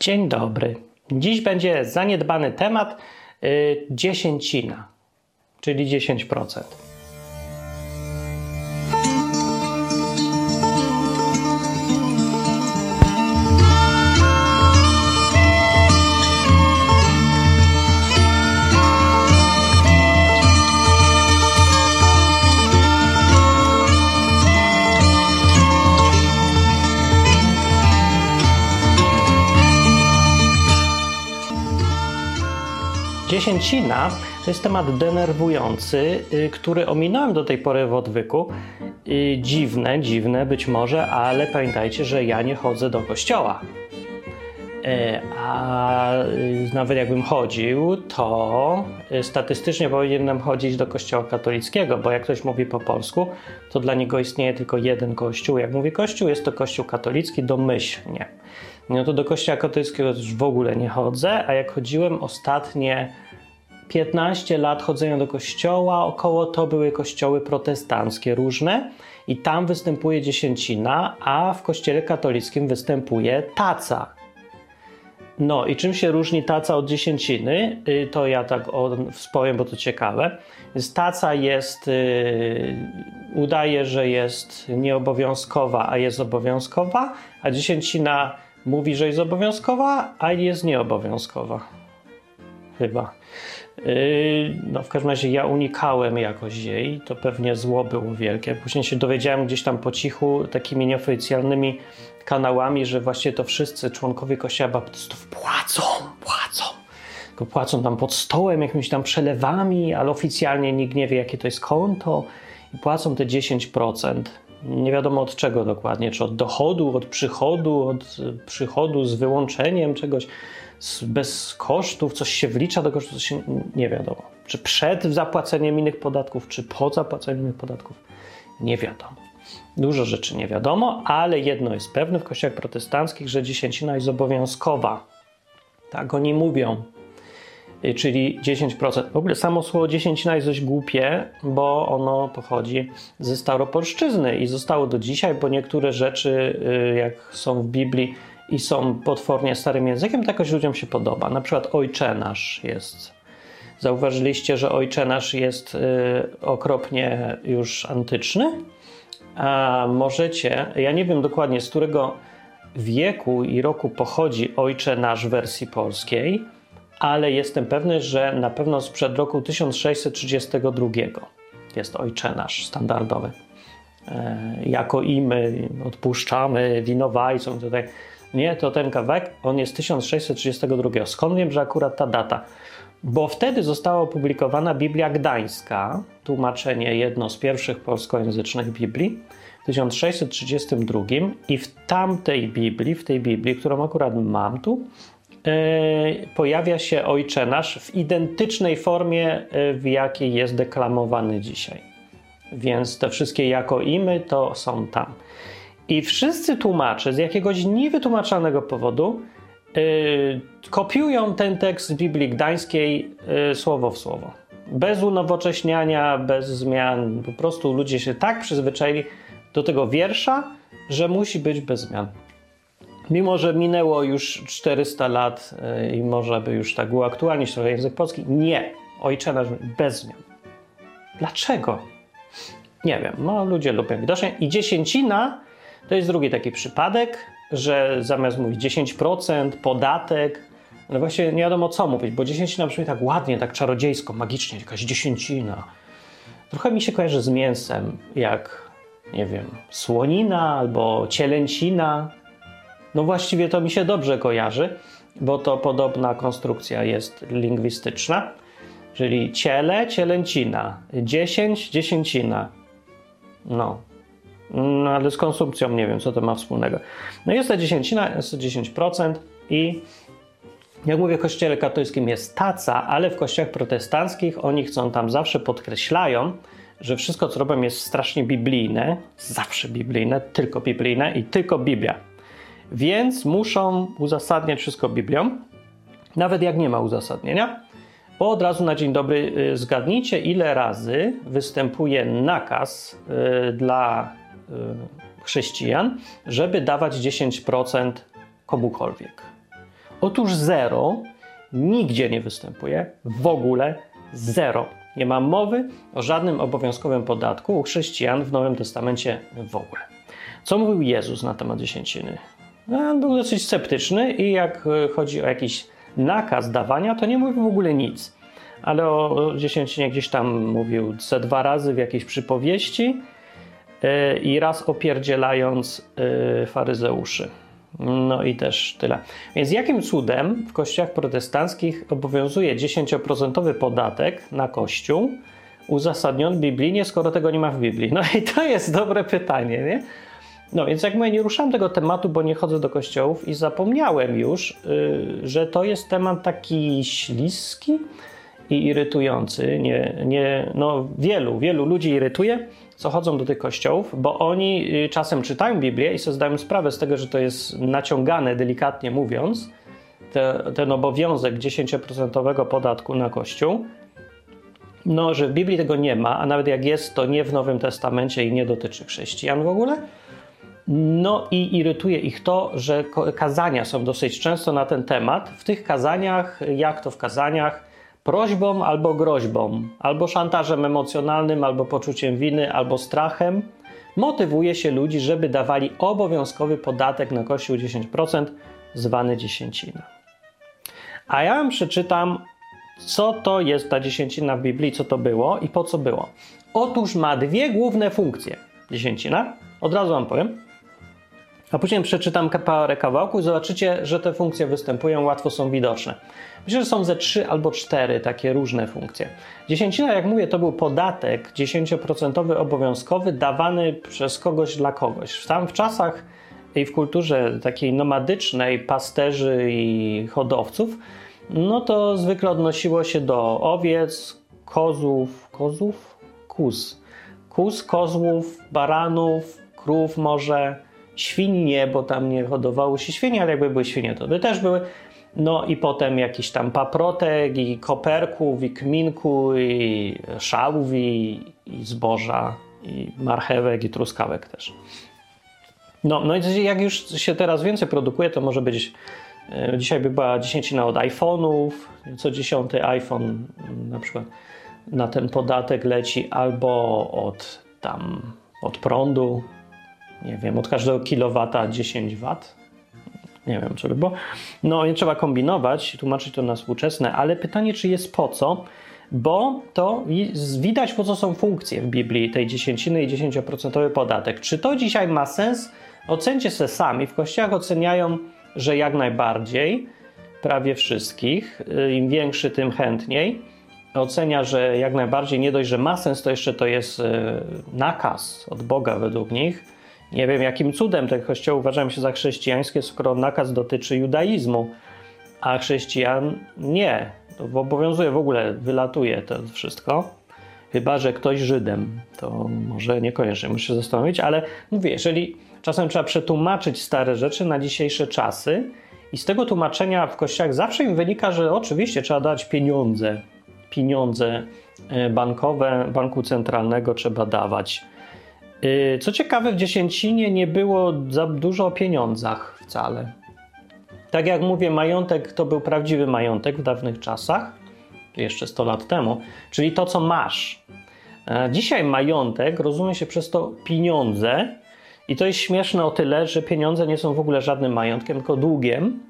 Dzień dobry. Dziś będzie zaniedbany temat y, dziesięcina, czyli 10%. Dziesięcina to jest temat denerwujący, y, który ominąłem do tej pory w odwyku. Y, dziwne, dziwne być może, ale pamiętajcie, że ja nie chodzę do kościoła. E, a y, nawet jakbym chodził, to statystycznie powinienem chodzić do kościoła katolickiego, bo jak ktoś mówi po polsku, to dla niego istnieje tylko jeden kościół. Jak mówi kościół, jest to kościół katolicki domyślnie. No to do kościoła katolickiego już w ogóle nie chodzę, a jak chodziłem ostatnie 15 lat chodzenia do kościoła, około to były kościoły protestanckie różne i tam występuje dziesięcina, a w kościele katolickim występuje taca. No i czym się różni taca od dziesięciny? Y, to ja tak wspowiem, bo to ciekawe. Taca jest, yy, udaje, że jest nieobowiązkowa, a jest obowiązkowa, a dziesięcina mówi, że jest obowiązkowa, a jest nieobowiązkowa. Chyba. Yy, no w każdym razie ja unikałem jakoś jej, to pewnie zło było wielkie. Później się dowiedziałem gdzieś tam po cichu takimi nieoficjalnymi kanałami, że właśnie to wszyscy członkowie Kościoła Baptystów płacą, płacą. Tylko płacą tam pod stołem jakimiś tam przelewami, ale oficjalnie nikt nie wie jakie to jest konto i płacą te 10%. Nie wiadomo od czego dokładnie, czy od dochodu, od przychodu, od przychodu z wyłączeniem czegoś bez kosztów, coś się wlicza do kosztów, coś się nie wiadomo. Czy przed zapłaceniem innych podatków, czy po zapłaceniem innych podatków, nie wiadomo. Dużo rzeczy nie wiadomo, ale jedno jest pewne w kościołach protestanckich, że dziesięcina jest obowiązkowa. Tak oni mówią. Y, czyli 10%. W ogóle samo słowo dziesięcina jest dość głupie, bo ono pochodzi ze staropolszczyzny i zostało do dzisiaj, bo niektóre rzeczy, y, jak są w Biblii, i są potwornie starym językiem, to jakoś ludziom się podoba. Na przykład Ojcze Nasz jest. Zauważyliście, że Ojcze Nasz jest y, okropnie już antyczny? A możecie, ja nie wiem dokładnie z którego wieku i roku pochodzi Ojcze Nasz w wersji polskiej, ale jestem pewny, że na pewno sprzed roku 1632 jest Ojcze Nasz standardowy. E, jako i my odpuszczamy winowajcom tutaj nie, to ten kawałek, on jest 1632. Skąd wiem, że akurat ta data? Bo wtedy została opublikowana Biblia Gdańska, tłumaczenie jedno z pierwszych polskojęzycznych Biblii, w 1632 i w tamtej Biblii, w tej Biblii, którą akurat mam tu, yy, pojawia się Ojcze Nasz w identycznej formie, yy, w jakiej jest deklamowany dzisiaj. Więc te wszystkie jako imy to są tam. I wszyscy tłumacze z jakiegoś niewytłumaczalnego powodu yy, kopiują ten tekst z Biblii Gdańskiej yy, słowo w słowo. Bez unowocześniania, bez zmian. Po prostu ludzie się tak przyzwyczaili do tego wiersza, że musi być bez zmian. Mimo, że minęło już 400 lat yy, i może by już tak uaktualnić trochę język polski, nie. Ojcze nasz bez zmian. Dlaczego? Nie wiem. No, ludzie lubią widocznie. I dziesięcina to jest drugi taki przypadek, że zamiast mówić 10%, podatek, no właśnie nie wiadomo co mówić, bo dziesięcina brzmi tak ładnie, tak czarodziejsko, magicznie, jakaś dziesięcina. Trochę mi się kojarzy z mięsem, jak, nie wiem, słonina albo cielęcina. No właściwie to mi się dobrze kojarzy, bo to podobna konstrukcja jest lingwistyczna, czyli ciele, cielęcina, dziesięć, dziesięcina. No, no ale z konsumpcją nie wiem, co to ma wspólnego. No jest ta dziesięcina, jest to 10% i jak mówię, w kościele katolickim jest taca, ale w kościołach protestanckich oni chcą tam zawsze podkreślają, że wszystko, co robią, jest strasznie biblijne, zawsze biblijne, tylko biblijne i tylko Biblia. Więc muszą uzasadniać wszystko Biblią, nawet jak nie ma uzasadnienia. Bo od razu na dzień dobry y, zgadnijcie, ile razy występuje nakaz y, dla chrześcijan, żeby dawać 10% komukolwiek. Otóż zero nigdzie nie występuje, w ogóle zero. Nie ma mowy o żadnym obowiązkowym podatku u chrześcijan w Nowym Testamencie w ogóle. Co mówił Jezus na temat dziesięciny? No, był dosyć sceptyczny i jak e, chodzi o jakiś nakaz dawania, to nie mówił w ogóle nic. Ale o dziesięcinie gdzieś tam mówił ze dwa razy w jakiejś przypowieści i raz opierdzielając yy, faryzeuszy. No i też tyle. Więc jakim cudem w kościołach protestanckich obowiązuje 10% podatek na kościół uzasadniony biblijnie, skoro tego nie ma w Biblii? No i to jest dobre pytanie, nie? No więc jak mówię, nie ruszałem tego tematu, bo nie chodzę do kościołów i zapomniałem już, yy, że to jest temat taki śliski i irytujący. Nie, nie, no wielu, wielu ludzi irytuje, co chodzą do tych kościołów, bo oni y, czasem czytają Biblię i sobie zdają sprawę z tego, że to jest naciągane, delikatnie mówiąc, te, ten obowiązek 10% podatku na kościół. No, że w Biblii tego nie ma, a nawet jak jest, to nie w Nowym Testamencie i nie dotyczy chrześcijan w ogóle. No i irytuje ich to, że kazania są dosyć często na ten temat. W tych kazaniach, jak to w kazaniach, prośbą albo groźbą, albo szantażem emocjonalnym, albo poczuciem winy, albo strachem motywuje się ludzi, żeby dawali obowiązkowy podatek na kościół 10%, zwany dziesięcina. A ja wam przeczytam, co to jest ta dziesięcina w Biblii, co to było i po co było. Otóż ma dwie główne funkcje dziesięcina. Od razu wam powiem. A później przeczytam parę kawałków i zobaczycie, że te funkcje występują, łatwo są widoczne. Myślę, że są ze trzy albo cztery takie różne funkcje. Dziesięcina, jak mówię, to był podatek 10% obowiązkowy dawany przez kogoś dla kogoś. Tam w czasach i w kulturze takiej nomadycznej pasterzy i hodowców, no to zwykle odnosiło się do owiec, kozów, kozów? Kuz. Kuz, kozłów, baranów, krów może, świń nie, bo tam nie hodowało się świnie, ale jakby były świnie, to by też były. No i potem jakiś tam paprotek i koperków i kminku i szałów i, zboża i marchewek i truskawek też. No, no i jak już się teraz więcej produkuje, to może być e, dzisiaj by była dziesięcina od iPhone'ów, co dziesiąty iPhone na przykład na ten podatek leci albo od tam od prądu, nie wiem, od każdego kilowata 10 W nie wiem, co by było. No, nie trzeba kombinować, tłumaczyć to na współczesne, ale pytanie, czy jest po co? Bo to widać, po co są funkcje w Biblii tej dziesięciny i 10% podatek. Czy to dzisiaj ma sens? Ocencie se sami. W kościołach oceniają, że jak najbardziej, prawie wszystkich. Im większy, tym chętniej. Ocenia, że jak najbardziej nie dość, że ma sens, to jeszcze to jest e, nakaz od Boga według nich nie wiem, jakim cudem te kościoły uważają się za chrześcijańskie, skoro nakaz dotyczy judaizmu, a chrześcijan nie. To obowiązuje w ogóle, wylatuje to wszystko. Chyba, że ktoś Żydem, to może niekoniecznie, muszę się zastanowić, ale mówię, jeżeli czasem trzeba przetłumaczyć stare rzeczy na dzisiejsze czasy, i z tego tłumaczenia w kościołach zawsze im wynika, że oczywiście trzeba dać pieniądze, pieniądze e, bankowe, banku centralnego trzeba dawać co ciekawe, w dziesięcinie nie było za dużo o pieniądzach wcale. Tak jak mówię, majątek to był prawdziwy majątek w dawnych czasach, jeszcze 100 lat temu, czyli to, co masz. E, dzisiaj majątek rozumie się przez to pieniądze, i to jest śmieszne o tyle, że pieniądze nie są w ogóle żadnym majątkiem, tylko długiem,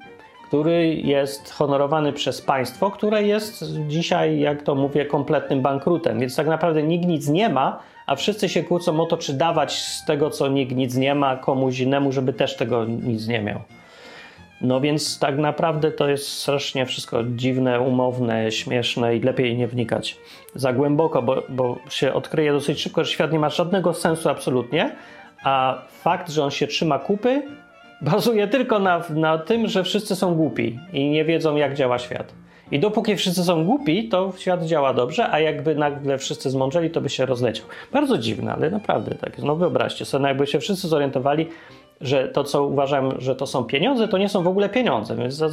który jest honorowany przez państwo, które jest dzisiaj, jak to mówię, kompletnym bankrutem. Więc tak naprawdę nikt nic nie ma, a wszyscy się kłócą o to, czy dawać z tego, co nikt nic nie ma, komuś innemu, żeby też tego nic nie miał. No więc tak naprawdę to jest strasznie wszystko dziwne, umowne, śmieszne i lepiej nie wnikać za głęboko, bo, bo się odkryje dosyć szybko, że świat nie ma żadnego sensu absolutnie, a fakt, że on się trzyma kupy, bazuje tylko na, na tym, że wszyscy są głupi i nie wiedzą, jak działa świat. I dopóki wszyscy są głupi, to świat działa dobrze, a jakby nagle wszyscy zmądrzeli, to by się rozleciał. Bardzo dziwne, ale naprawdę tak. No wyobraźcie sobie, no jakby się wszyscy zorientowali, że to, co uważam, że to są pieniądze, to nie są w ogóle pieniądze, więc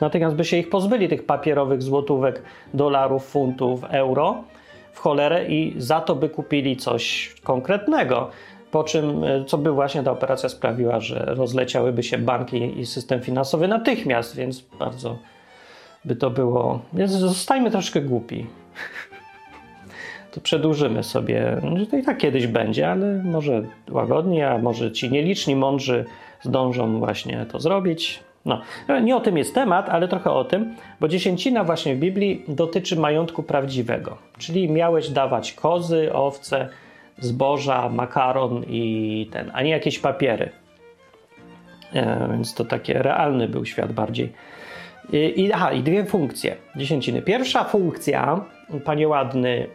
natychmiast by się ich pozbyli, tych papierowych złotówek, dolarów, funtów, euro w cholerę i za to by kupili coś konkretnego. po czym, e, co by właśnie ta operacja sprawiła, że rozleciałyby się banki i system finansowy natychmiast, więc bardzo by to było. Zostajmy troszkę głupi. To przedłużymy sobie. No, to i tak kiedyś będzie, ale może łagodnie, a może ci nieliczni, mądrzy zdążą właśnie to zrobić. No, nie o tym jest temat, ale trochę o tym, bo dziesięcina właśnie w Biblii dotyczy majątku prawdziwego, czyli miałeś dawać kozy, owce, zboża, makaron i ten, a nie jakieś papiery. E, więc to takie realny był świat bardziej. I, aha, i dwie funkcje dziesięciny. Pierwsza funkcja, panie ładny,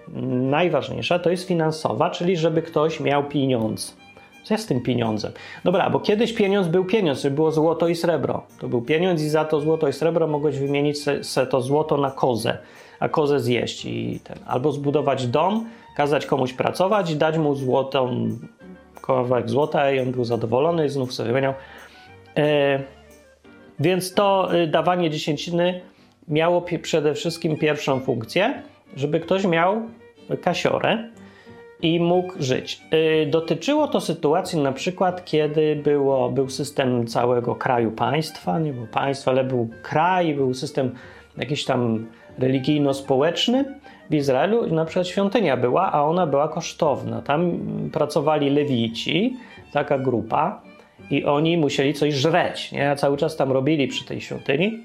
najważniejsza, to jest finansowa, czyli żeby ktoś miał pieniądz. Co jest z tym pieniądzem? Dobra, bo kiedyś pieniądz był pieniądz, było złoto i srebro. To był pieniądz i za to złoto i srebro mogłeś wymienić se, se to złoto na kozę, a kozę zjeść i ten. Albo zbudować dom, kazać komuś pracować dać mu złotą, kawałek złota i on był zadowolony i znów sobie wymieniał. E, więc to y, dawanie dziesięciny miało przede wszystkim pierwszą funkcję, żeby ktoś miał kasiorę, i mógł żyć. Y, dotyczyło to sytuacji na przykład, kiedy było, był system całego kraju państwa, nie był państwa, ale był kraj, był system jakiś tam religijno-społeczny w Izraelu i na przykład świątynia była, a ona była kosztowna. Tam pracowali lewici, taka grupa i oni musieli coś żreć, nie? Cały czas tam robili przy tej świątyni.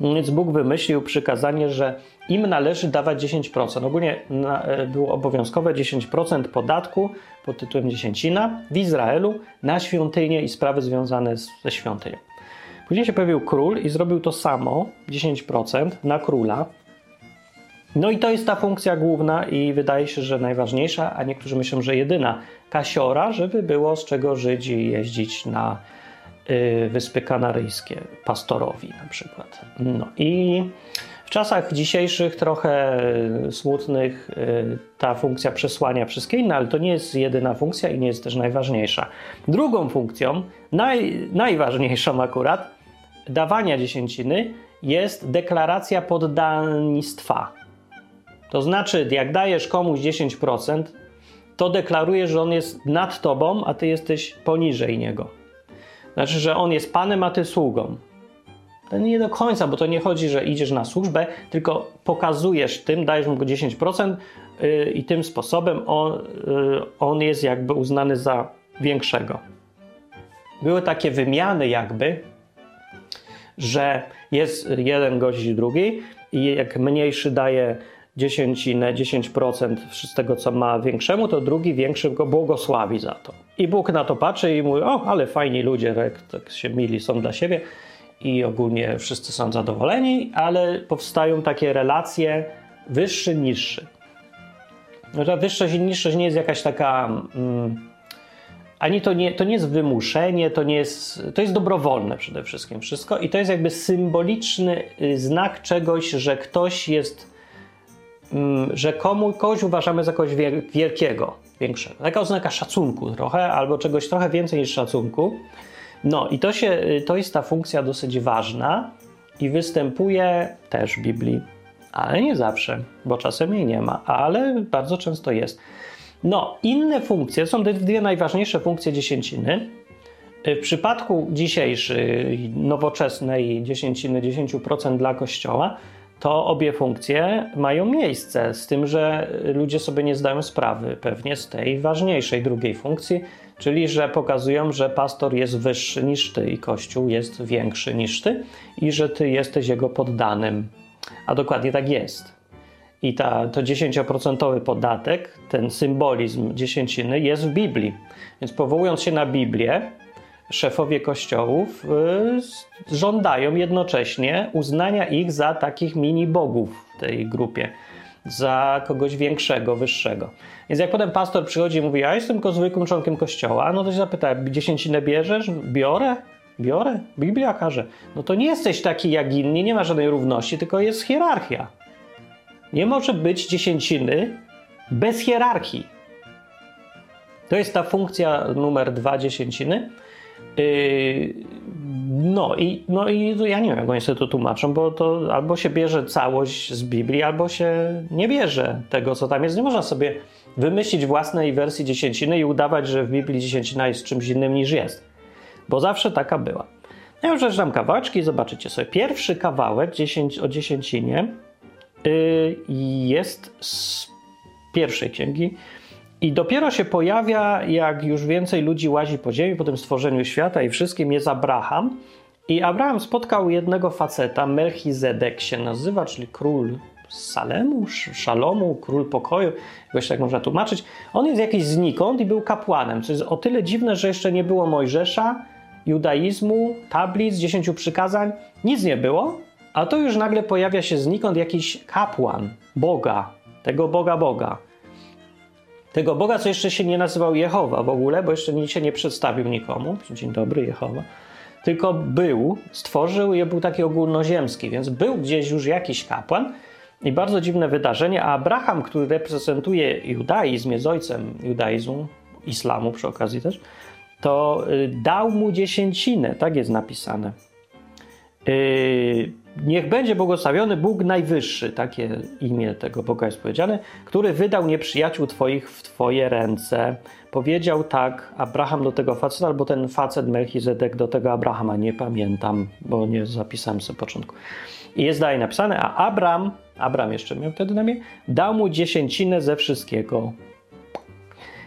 Więc Bóg wymyślił przykazanie, że im należy dawać 10%. Ogólnie e, było obowiązkowe 10% podatku pod tytułem dziesięcina w Izraelu na świątynię i sprawy związane ze świątynią. Później się pojawił król i zrobił to samo, 10% na króla. No i to jest ta funkcja główna i wydaje się, że najważniejsza, a niektórzy myślą, że jedyna kasiora, żeby było z czego żyć i jeździć na y, Wyspy Kanaryjskie, pastorowi na przykład. No i w czasach dzisiejszych, trochę e, smutnych, e, ta funkcja przesłania wszystkie inne, ale to nie jest jedyna funkcja i nie jest też najważniejsza. Drugą funkcją, naj, najważniejszą akurat, dawania dziesięciny jest deklaracja poddanistwa. To znaczy, jak dajesz komuś 10%, to deklarujesz, że on jest nad tobą, a ty jesteś poniżej niego. Znaczy, że on jest panem, a ty sługą. To nie do końca, bo to nie chodzi, że idziesz na służbę, tylko pokazujesz tym, dajesz mu go 10% yy, i tym sposobem on, yy, on jest jakby uznany za większego. Były takie wymiany jakby, że jest jeden gość drugi i jak mniejszy daje dziesięcinę, 10% z tego, co ma większemu, to drugi większy go błogosławi za to. I Bóg na to patrzy i mówi, o, ale fajni ludzie, tak, tak się mili są dla siebie i ogólnie wszyscy są zadowoleni, ale powstają takie relacje wyższy, niższy. No ta wyższość i niższość nie jest jakaś taka. Mm, ani to nie, to nie jest wymuszenie, to nie jest. To jest dobrowolne przede wszystkim wszystko i to jest jakby symboliczny y, znak czegoś, że ktoś jest. Mm, że komu, kogoś uważamy za kogoś wielkiego, większego. Taka oznaka szacunku trochę, albo czegoś trochę więcej niż szacunku. No i to, się, to jest ta funkcja dosyć ważna i występuje też w Biblii, ale nie zawsze, bo czasem jej nie ma, ale bardzo często jest. No, inne funkcje, są te dwie najważniejsze funkcje dziesięciny. W przypadku dzisiejszej, nowoczesnej dziesięciny, 10% dla Kościoła, to obie funkcje mają miejsce, z tym, że ludzie sobie nie zdają sprawy pewnie z tej ważniejszej drugiej funkcji, czyli że pokazują, że pastor jest wyższy niż ty i kościół jest większy niż ty i że ty jesteś jego poddanym. A dokładnie tak jest. I ta, to 10% podatek, ten symbolizm dziesięciny jest w Biblii. Więc powołując się na Biblię, szefowie kościołów y, żądają jednocześnie uznania ich za takich mini bogów w tej grupie za kogoś większego, wyższego. Więc jak potem pastor przychodzi i mówi, ja jestem tylko zwykłym członkiem kościoła, no to się zapyta, dziesięcinę bierzesz? Biorę? Biorę? Biblia każe. No to nie jesteś taki jak inni, nie ma żadnej równości, tylko jest hierarchia. Nie może być dziesięciny bez hierarchii. To jest ta funkcja numer dwa dziesięciny. Yy, no i, no i ja nie wiem, jak oni sobie to tłumaczą, bo to albo się bierze całość z Biblii, albo się nie bierze tego, co tam jest. Nie można sobie wymyślić własnej wersji dziesięciny i udawać, że w Biblii dziesięcina jest czymś innym niż jest. Bo zawsze taka była. Ja już przeczytam kawałeczki, zobaczycie sobie. Pierwszy kawałek o dziesięcinie yy, jest z pierwszej księgi i dopiero się pojawia, jak już więcej ludzi łazi po ziemi po tym stworzeniu świata i wszystkim, jest Abraham. I Abraham spotkał jednego faceta, Melchizedek się nazywa, czyli król Salemu, Szalomu, król pokoju, jakoś tak można tłumaczyć. On jest jakiś znikąd i był kapłanem, co jest o tyle dziwne, że jeszcze nie było Mojżesza, judaizmu, tablic, dziesięciu przykazań, nic nie było, a to już nagle pojawia się znikąd jakiś kapłan Boga, tego Boga Boga. Tego Boga, co jeszcze się nie nazywał Jehowa w ogóle, bo jeszcze nic się nie przedstawił nikomu. Dzień dobry, Jehowa. Tylko był, stworzył i był taki ogólnoziemski, więc był gdzieś już jakiś kapłan, i bardzo dziwne wydarzenie, a Abraham, który reprezentuje judaizm, jest ojcem judaizmu, islamu przy okazji też, to y, dał mu dziesięcinę, tak jest napisane. Y, niech będzie błogosławiony Bóg Najwyższy, takie imię tego Boga jest powiedziane, który wydał nieprzyjaciół Twoich w Twoje ręce. Powiedział tak Abraham do tego faceta, albo ten facet Melchizedek do tego Abrahama, nie pamiętam, bo nie zapisałem sobie początku. I jest dalej napisane, a Abram, Abram jeszcze miał wtedy na mnie, dał mu dziesięcinę ze wszystkiego.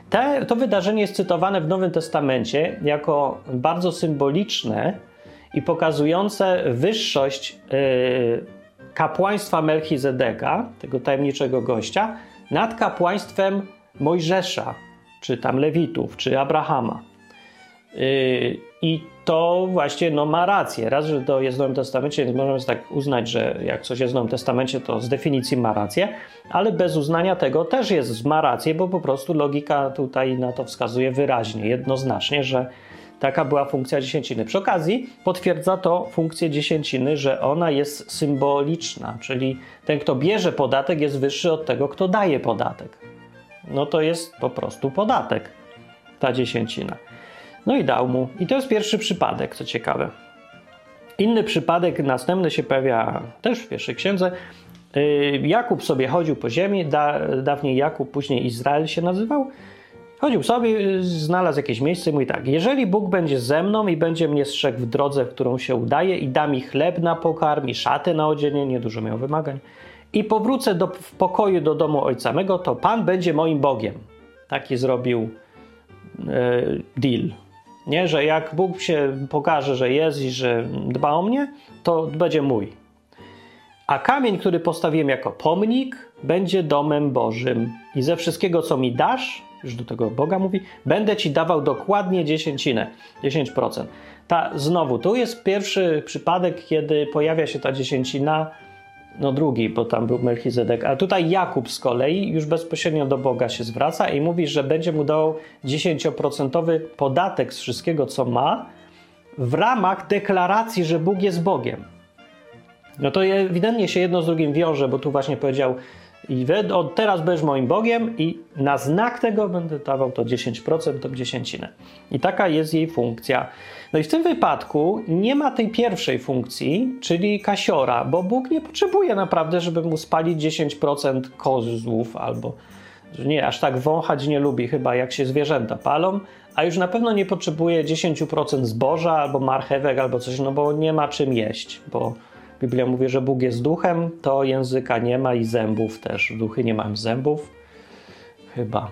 Te, to wydarzenie jest cytowane w Nowym Testamencie jako bardzo symboliczne i pokazujące wyższość yy, kapłaństwa Melchizedeka, tego tajemniczego gościa, nad kapłaństwem Mojżesza, czy tam Lewitów, czy Abrahama. Yy, I to właśnie no, ma rację. Raz, że to jest w Nowym Testamencie, więc możemy tak uznać, że jak coś jest w Nowym Testamencie, to z definicji ma rację, ale bez uznania tego też jest ma rację, bo po prostu logika tutaj na to wskazuje wyraźnie, jednoznacznie, że taka była funkcja dziesięciny. Przy okazji potwierdza to funkcję dziesięciny, że ona jest symboliczna, czyli ten, kto bierze podatek, jest wyższy od tego, kto daje podatek. No to jest po prostu podatek, ta dziesięcina. No i dał mu. I to jest pierwszy przypadek, co ciekawe. Inny przypadek, następny się pojawia też w pierwszej księdze. Y, Jakub sobie chodził po ziemi, da, dawniej Jakub, później Izrael się nazywał. Chodził sobie, znalazł jakieś miejsce i mówi tak: Jeżeli Bóg będzie ze mną i będzie mnie strzegł w drodze, w którą się udaje, i da mi chleb na pokarm, i szaty na odzienie, niedużo miał wymagań, i powrócę do, w pokoju do domu ojca mego, to Pan będzie moim Bogiem. Taki zrobił e, deal nie? Że jak Bóg się pokaże, że jest i że dba o mnie, to będzie mój. A kamień, który postawiłem jako pomnik, będzie domem Bożym. I ze wszystkiego, co mi dasz, już do tego Boga mówi, będę ci dawał dokładnie dziesięcinę, 10%. Ta, znowu, tu jest pierwszy przypadek, kiedy pojawia się ta dziesięcina no drugi, bo tam był Melchizedek, a tutaj Jakub z kolei już bezpośrednio do Boga się zwraca i mówi, że będzie mu dał 10% podatek z wszystkiego, co ma, w ramach deklaracji, że Bóg jest Bogiem. No to ewidentnie się jedno z drugim wiąże, bo tu właśnie powiedział, i od teraz będziesz moim Bogiem i na znak tego będę dawał to 10%, to dziesięcinę. I taka jest jej funkcja. No i w tym wypadku nie ma tej pierwszej funkcji, czyli kasiora, bo Bóg nie potrzebuje naprawdę, żeby mu spalić 10% kozłów albo nie, aż tak wąchać nie lubi chyba jak się zwierzęta palą, a już na pewno nie potrzebuje 10% zboża albo marchewek albo coś, no bo nie ma czym jeść, bo Biblia mówi, że Bóg jest duchem, to języka nie ma i zębów też. Duchy nie mają zębów. Chyba.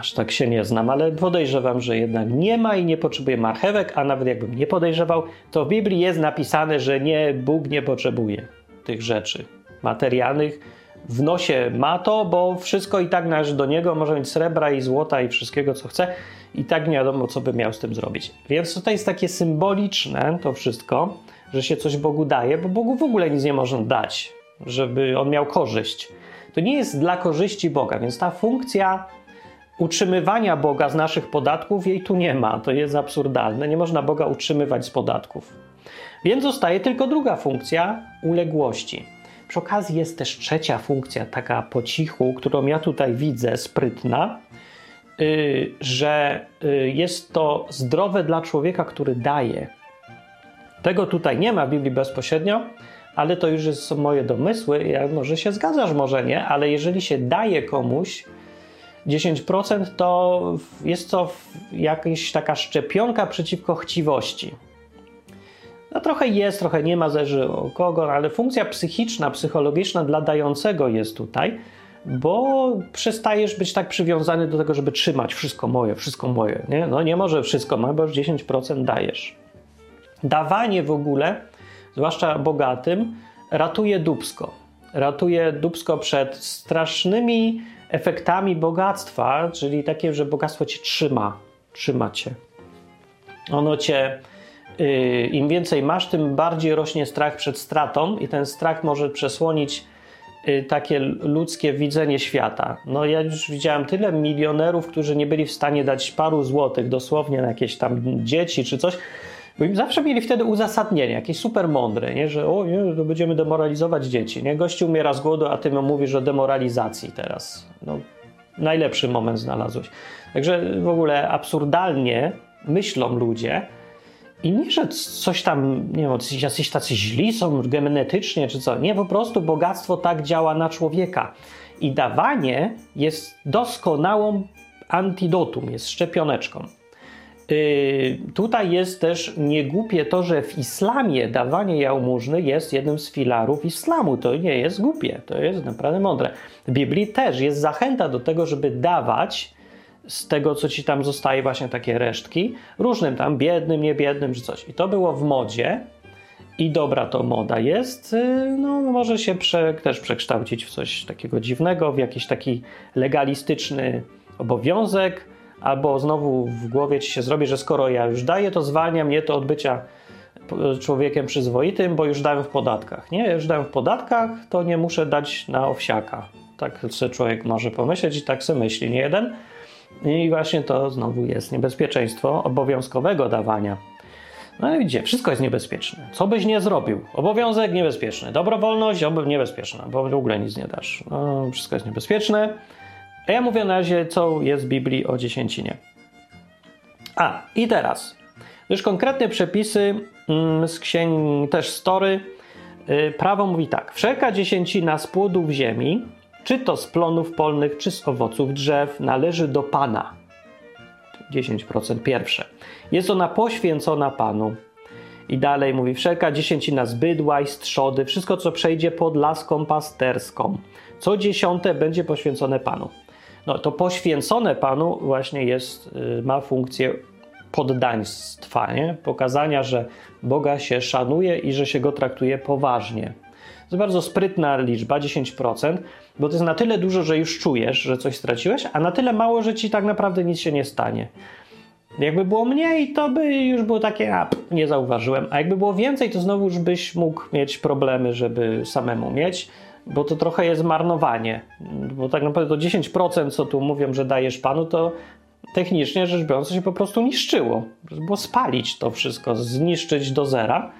Aż tak się nie znam, ale podejrzewam, że jednak nie ma i nie potrzebuje marchewek, a nawet jakbym nie podejrzewał, to w Biblii jest napisane, że nie, Bóg nie potrzebuje tych rzeczy materialnych. W nosie ma to, bo wszystko i tak należy do niego, może mieć srebra i złota i wszystkiego, co chce, i tak nie wiadomo, co by miał z tym zrobić. Więc tutaj jest takie symboliczne to wszystko, że się coś Bogu daje, bo Bogu w ogóle nic nie można dać, żeby on miał korzyść. To nie jest dla korzyści Boga, więc ta funkcja utrzymywania Boga z naszych podatków jej tu nie ma. To jest absurdalne. Nie można Boga utrzymywać z podatków. Więc zostaje tylko druga funkcja uległości. Przy okazji jest też trzecia funkcja, taka po cichu, którą ja tutaj widzę, sprytna, yy, że yy, jest to zdrowe dla człowieka, który daje. Tego tutaj nie ma w Biblii bezpośrednio, ale to już są moje domysły. Ja, może się zgadzasz, może nie, ale jeżeli się daje komuś, 10% to jest to jakaś taka szczepionka przeciwko chciwości. No trochę jest, trochę nie ma, zależy o kogo, ale funkcja psychiczna, psychologiczna dla dającego jest tutaj, bo przestajesz być tak przywiązany do tego, żeby trzymać wszystko moje, wszystko moje. Nie? No nie może wszystko moje, bo już 10% dajesz. Dawanie w ogóle, zwłaszcza bogatym, ratuje dubsko. Ratuje dubsko przed strasznymi efektami bogactwa, czyli takie, że bogactwo cię trzyma, trzyma cię. Ono cię, yy, im więcej masz, tym bardziej rośnie strach przed stratą i ten strach może przesłonić yy, takie ludzkie widzenie świata. No ja już widziałem tyle milionerów, którzy nie byli w stanie dać paru złotych dosłownie na jakieś tam dzieci czy coś, bo im zawsze mieli wtedy uzasadnienie, jakieś super mądre, nie? że o, nie, to będziemy demoralizować dzieci. Nie? Gościu umiera z głodu, a ty mu mówisz o demoralizacji teraz. No, najlepszy moment znalazłeś. Także w ogóle absurdalnie myślą ludzie i nie, że coś tam, nie wiem, jacyś tacy źli są genetycznie czy co. Nie, po prostu bogactwo tak działa na człowieka. I dawanie jest doskonałą antidotum, jest szczepioneczką. Yy, tutaj jest też niegłupie to, że w islamie dawanie jałmużny jest jednym z filarów islamu. To nie jest głupie, to jest naprawdę mądre. W Biblii też jest zachęta do tego, żeby dawać z tego, co ci tam zostaje, właśnie takie resztki, różnym tam biednym, niebiednym czy coś. I to było w modzie i dobra to moda jest, yy, no może się prze, też przekształcić w coś takiego dziwnego, w jakiś taki legalistyczny obowiązek, albo znowu w głowie ci się zrobi, że skoro ja już daję, to zwalnia mnie to od bycia człowiekiem przyzwoitym, bo już dałem w podatkach. Nie, już dałem w podatkach, to nie muszę dać na owsiaka. Tak sobie człowiek może pomyśleć i tak sobie myśli, nie jeden. I właśnie to znowu jest niebezpieczeństwo obowiązkowego dawania. No i widzicie, wszystko jest niebezpieczne. Co byś nie zrobił? Obowiązek niebezpieczny, dobrowolność niebezpieczna, bo w ogóle nic nie dasz. No, wszystko jest niebezpieczne. A ja mówię na razie, co jest w Biblii o dziesięcinie. A, i teraz. Już konkretne przepisy mm, z księgi, też story. Y, prawo mówi tak. Wszelka dziesięcina z płodów ziemi, czy to z plonów polnych, czy z owoców drzew, należy do Pana. 10% pierwsze. Jest ona poświęcona Panu. I dalej mówi, wszelka dziesięcina z bydła i z trzody, wszystko co przejdzie pod laską pasterską. Co dziesiąte będzie poświęcone Panu. No to poświęcone Panu właśnie jest, y, ma funkcję poddaństwa, nie? pokazania, że Boga się szanuje i że się go traktuje poważnie. To jest bardzo sprytna liczba, 10%, bo to jest na tyle dużo, że już czujesz, że coś straciłeś, a na tyle mało, że ci tak naprawdę nic się nie stanie. Jakby było mniej, to by już było takie, a nie zauważyłem. A jakby było więcej, to znowu już byś mógł mieć problemy, żeby samemu mieć bo to trochę jest marnowanie. Bo tak naprawdę to 10%, co tu mówią, że dajesz panu, to technicznie rzecz biorąc się po prostu niszczyło. Bo spalić to wszystko, zniszczyć do zera.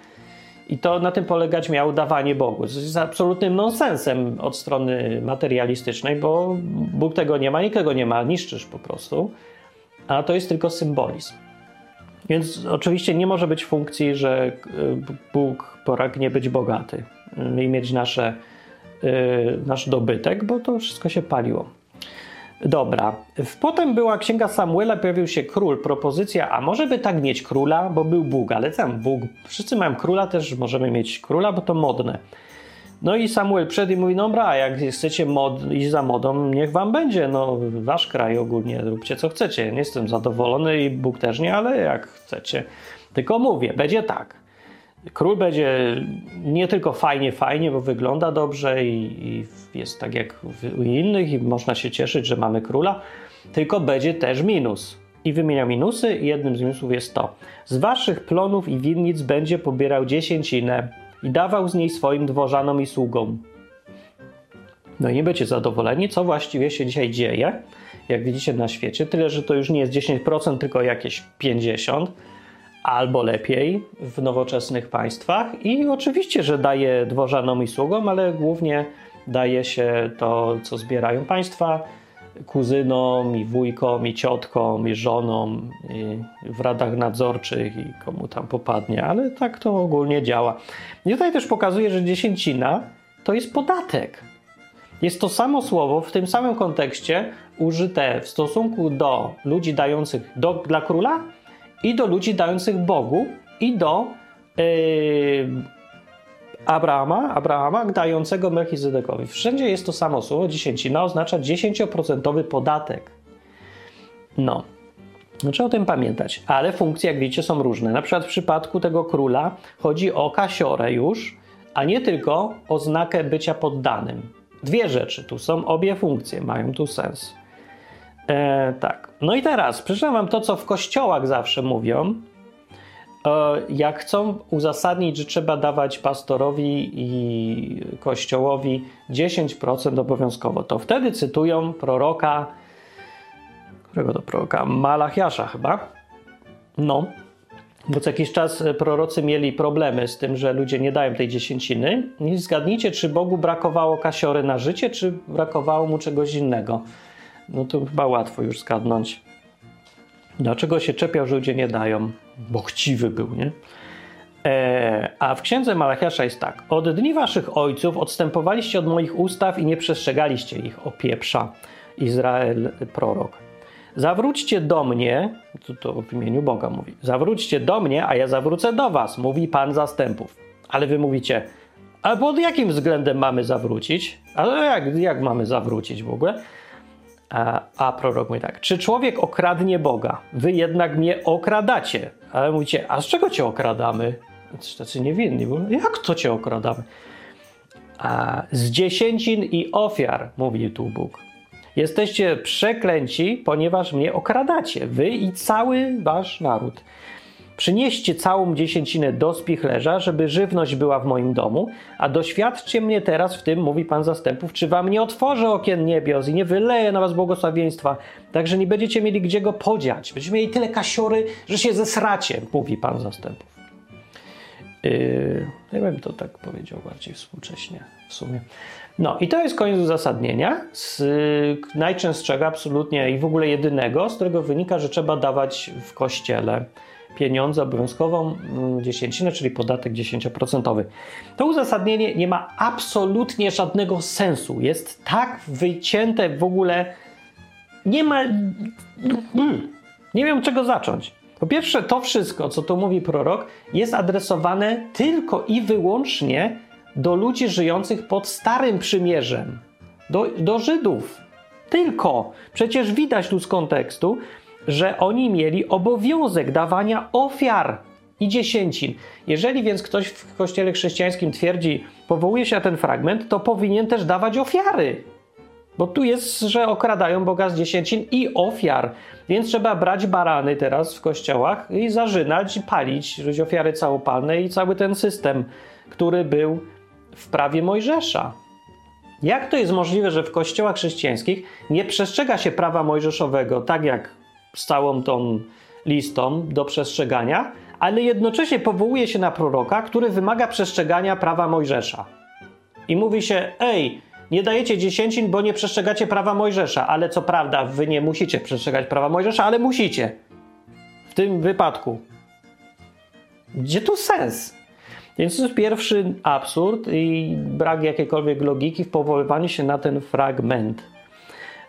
I to na tym polegać miało dawanie Bogu. To jest absolutnym nonsensem od strony materialistycznej, bo Bóg tego nie ma, nikogo nie ma, niszczysz po prostu. A to jest tylko symbolizm. Więc oczywiście nie może być funkcji, że Bóg pragnie być bogaty i mieć nasze nasz dobytek, bo to wszystko się paliło. Dobra. Potem była księga Samuela, pojawił się król, propozycja, a może by tak mieć króla, bo był Bóg, ale tam Bóg, wszyscy mają króla, też możemy mieć króla, bo to modne. No i Samuel przed i mówi, dobra, a jak chcecie mod, iść za modą, niech wam będzie, no wasz kraj ogólnie, róbcie co chcecie. Nie jestem zadowolony i Bóg też nie, ale jak chcecie. Tylko mówię, będzie tak. Król będzie nie tylko fajnie, fajnie, bo wygląda dobrze i, i jest tak jak u innych i można się cieszyć, że mamy króla, tylko będzie też minus. I wymienia minusy i jednym z minusów jest to. Z waszych plonów i winnic będzie pobierał dziesięcinę i dawał z niej swoim dworzanom i sługom. No i nie będziecie zadowoleni, co właściwie się dzisiaj dzieje, jak widzicie na świecie. Tyle, że to już nie jest 10%, tylko jakieś 50% albo lepiej w nowoczesnych państwach. I oczywiście, że daje dworzanom i sługom, ale głównie daje się to, co zbierają państwa, kuzynom, i wujkom, i ciotkom, i żonom, i w radach nadzorczych, i komu tam popadnie, ale tak to ogólnie działa. I tutaj też pokazuje, że dziesięcina to jest podatek. Jest to samo słowo w tym samym kontekście użyte w stosunku do ludzi dających do, dla króla i do ludzi dających Bogu i do yy, Abrahama, Abrahama dającego Melchizedekowi. Wszędzie jest to samo słowo, dziesięcina oznacza 10% podatek. No, trzeba o tym pamiętać. Ale funkcje, jak widzicie, są różne. Na przykład w przypadku tego króla chodzi o kasiorę już, a nie tylko oznakę bycia poddanym. Dwie rzeczy tu są, obie funkcje mają tu sens. E, tak. No i teraz przeczytam wam to, co w kościołach zawsze mówią. E, jak chcą uzasadnić, że trzeba dawać pastorowi i kościołowi 10% obowiązkowo, to wtedy cytują proroka którego to proroka? Malachiasza chyba. No, bo co jakiś czas prorocy mieli problemy z tym, że ludzie nie dają tej dziesięciny. I zgadnijcie, czy Bogu brakowało kasiory na życie, czy brakowało mu czegoś innego. No to chyba łatwo już zgadnąć. Dlaczego się czepiał, że ludzie nie dają? Bo chciwy był, nie? E, a w księdze Malachiasza jest tak. Od dni waszych ojców odstępowaliście od moich ustaw i nie przestrzegaliście ich, opieprza Izrael prorok. Zawróćcie do mnie, to, to w imieniu Boga mówi, zawróćcie do mnie, a ja zawrócę do was, mówi Pan zastępów. Ale wy mówicie, a pod jakim względem mamy zawrócić? Ale jak, jak mamy zawrócić w ogóle? A, prorok mówi tak, czy człowiek okradnie Boga? Wy jednak mnie okradacie. Ale mówicie, a z czego cię okradamy? Tacy niewinni, bo jak to cię okradamy? A, z dziesięcin i ofiar, mówi tu Bóg. Jesteście przeklęci, ponieważ mnie okradacie, wy i cały wasz naród. Przynieście całą dziesięcinę do spichlerza, żeby żywność była w moim domu, a doświadczcie mnie teraz w tym, mówi Pan zastępów, czy wam nie otworzę okien niebios i nie wyleję na was błogosławieństwa, tak że nie będziecie mieli gdzie go podziać. Będziecie mieli tyle kasiory, że się zesracie, mówi Pan zastępów. Yy, ja bym to tak powiedział bardziej współcześnie w sumie. No i to jest koniec uzasadnienia, z najczęstszego absolutnie i w ogóle jedynego, z którego wynika, że trzeba dawać w kościele pieniądze obowiązkową mm, dziesięcinę, czyli podatek 10%. To uzasadnienie nie ma absolutnie żadnego sensu. Jest tak wycięte w ogóle. Nie ma. Nie wiem, czego zacząć. Po pierwsze, to wszystko, co tu mówi prorok, jest adresowane tylko i wyłącznie do ludzi żyjących pod Starym Przymierzem, do, do Żydów. Tylko. Przecież widać tu z kontekstu, że oni mieli obowiązek dawania ofiar i dziesięcin. Jeżeli więc ktoś w kościele chrześcijańskim twierdzi, powołuje się na ten fragment, to powinien też dawać ofiary. Bo tu jest, że okradają Boga z dziesięcin i ofiar. Więc trzeba brać barany teraz w kościołach i zarzynać, i palić, ofiary całopalne i cały ten system, który był w prawie Mojżesza. Jak to jest możliwe, że w kościołach chrześcijańskich nie przestrzega się prawa mojżeszowego, tak jak z całą tą listą do przestrzegania, ale jednocześnie powołuje się na proroka, który wymaga przestrzegania prawa Mojżesza. I mówi się: Ej, nie dajecie dziesięcin, bo nie przestrzegacie prawa Mojżesza, ale co prawda wy nie musicie przestrzegać prawa Mojżesza, ale musicie. W tym wypadku. Gdzie tu sens? Więc to jest pierwszy absurd i brak jakiejkolwiek logiki w powoływaniu się na ten fragment.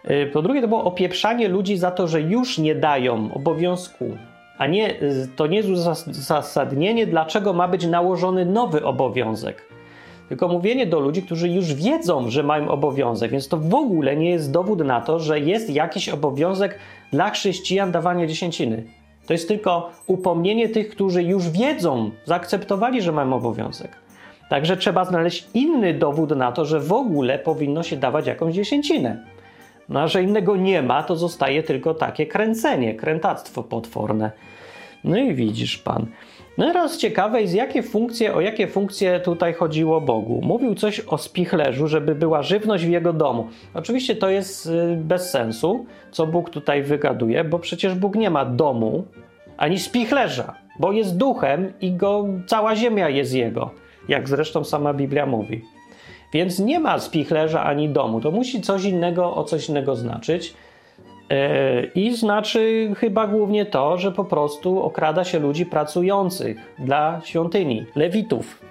Y, po drugie, to było opieprzanie ludzi za to, że już nie dają obowiązku, a nie, to nie jest uzasadnienie, dlaczego ma być nałożony nowy obowiązek. Tylko mówienie do ludzi, którzy już wiedzą, że mają obowiązek, więc to w ogóle nie jest dowód na to, że jest jakiś obowiązek dla chrześcijan dawania dziesięciny. To jest tylko upomnienie tych, którzy już wiedzą, zaakceptowali, że mają obowiązek. Także trzeba znaleźć inny dowód na to, że w ogóle powinno się dawać jakąś dziesięcinę. No a że innego nie ma, to zostaje tylko takie kręcenie, krętactwo potworne. No i widzisz pan. No teraz ciekawe jest, jakie funkcje, o jakie funkcje tutaj chodziło Bogu. Mówił coś o spichlerzu, żeby była żywność w jego domu. Oczywiście to jest y, bez sensu, co Bóg tutaj wygaduje, bo przecież Bóg nie ma domu ani spichlerza, bo jest duchem i go, cała ziemia jest jego, jak zresztą sama Biblia mówi. Więc nie ma spichlerza ani domu. To musi coś innego o coś innego znaczyć. E, I znaczy chyba głównie to, że po prostu okrada się ludzi pracujących dla świątyni, lewitów,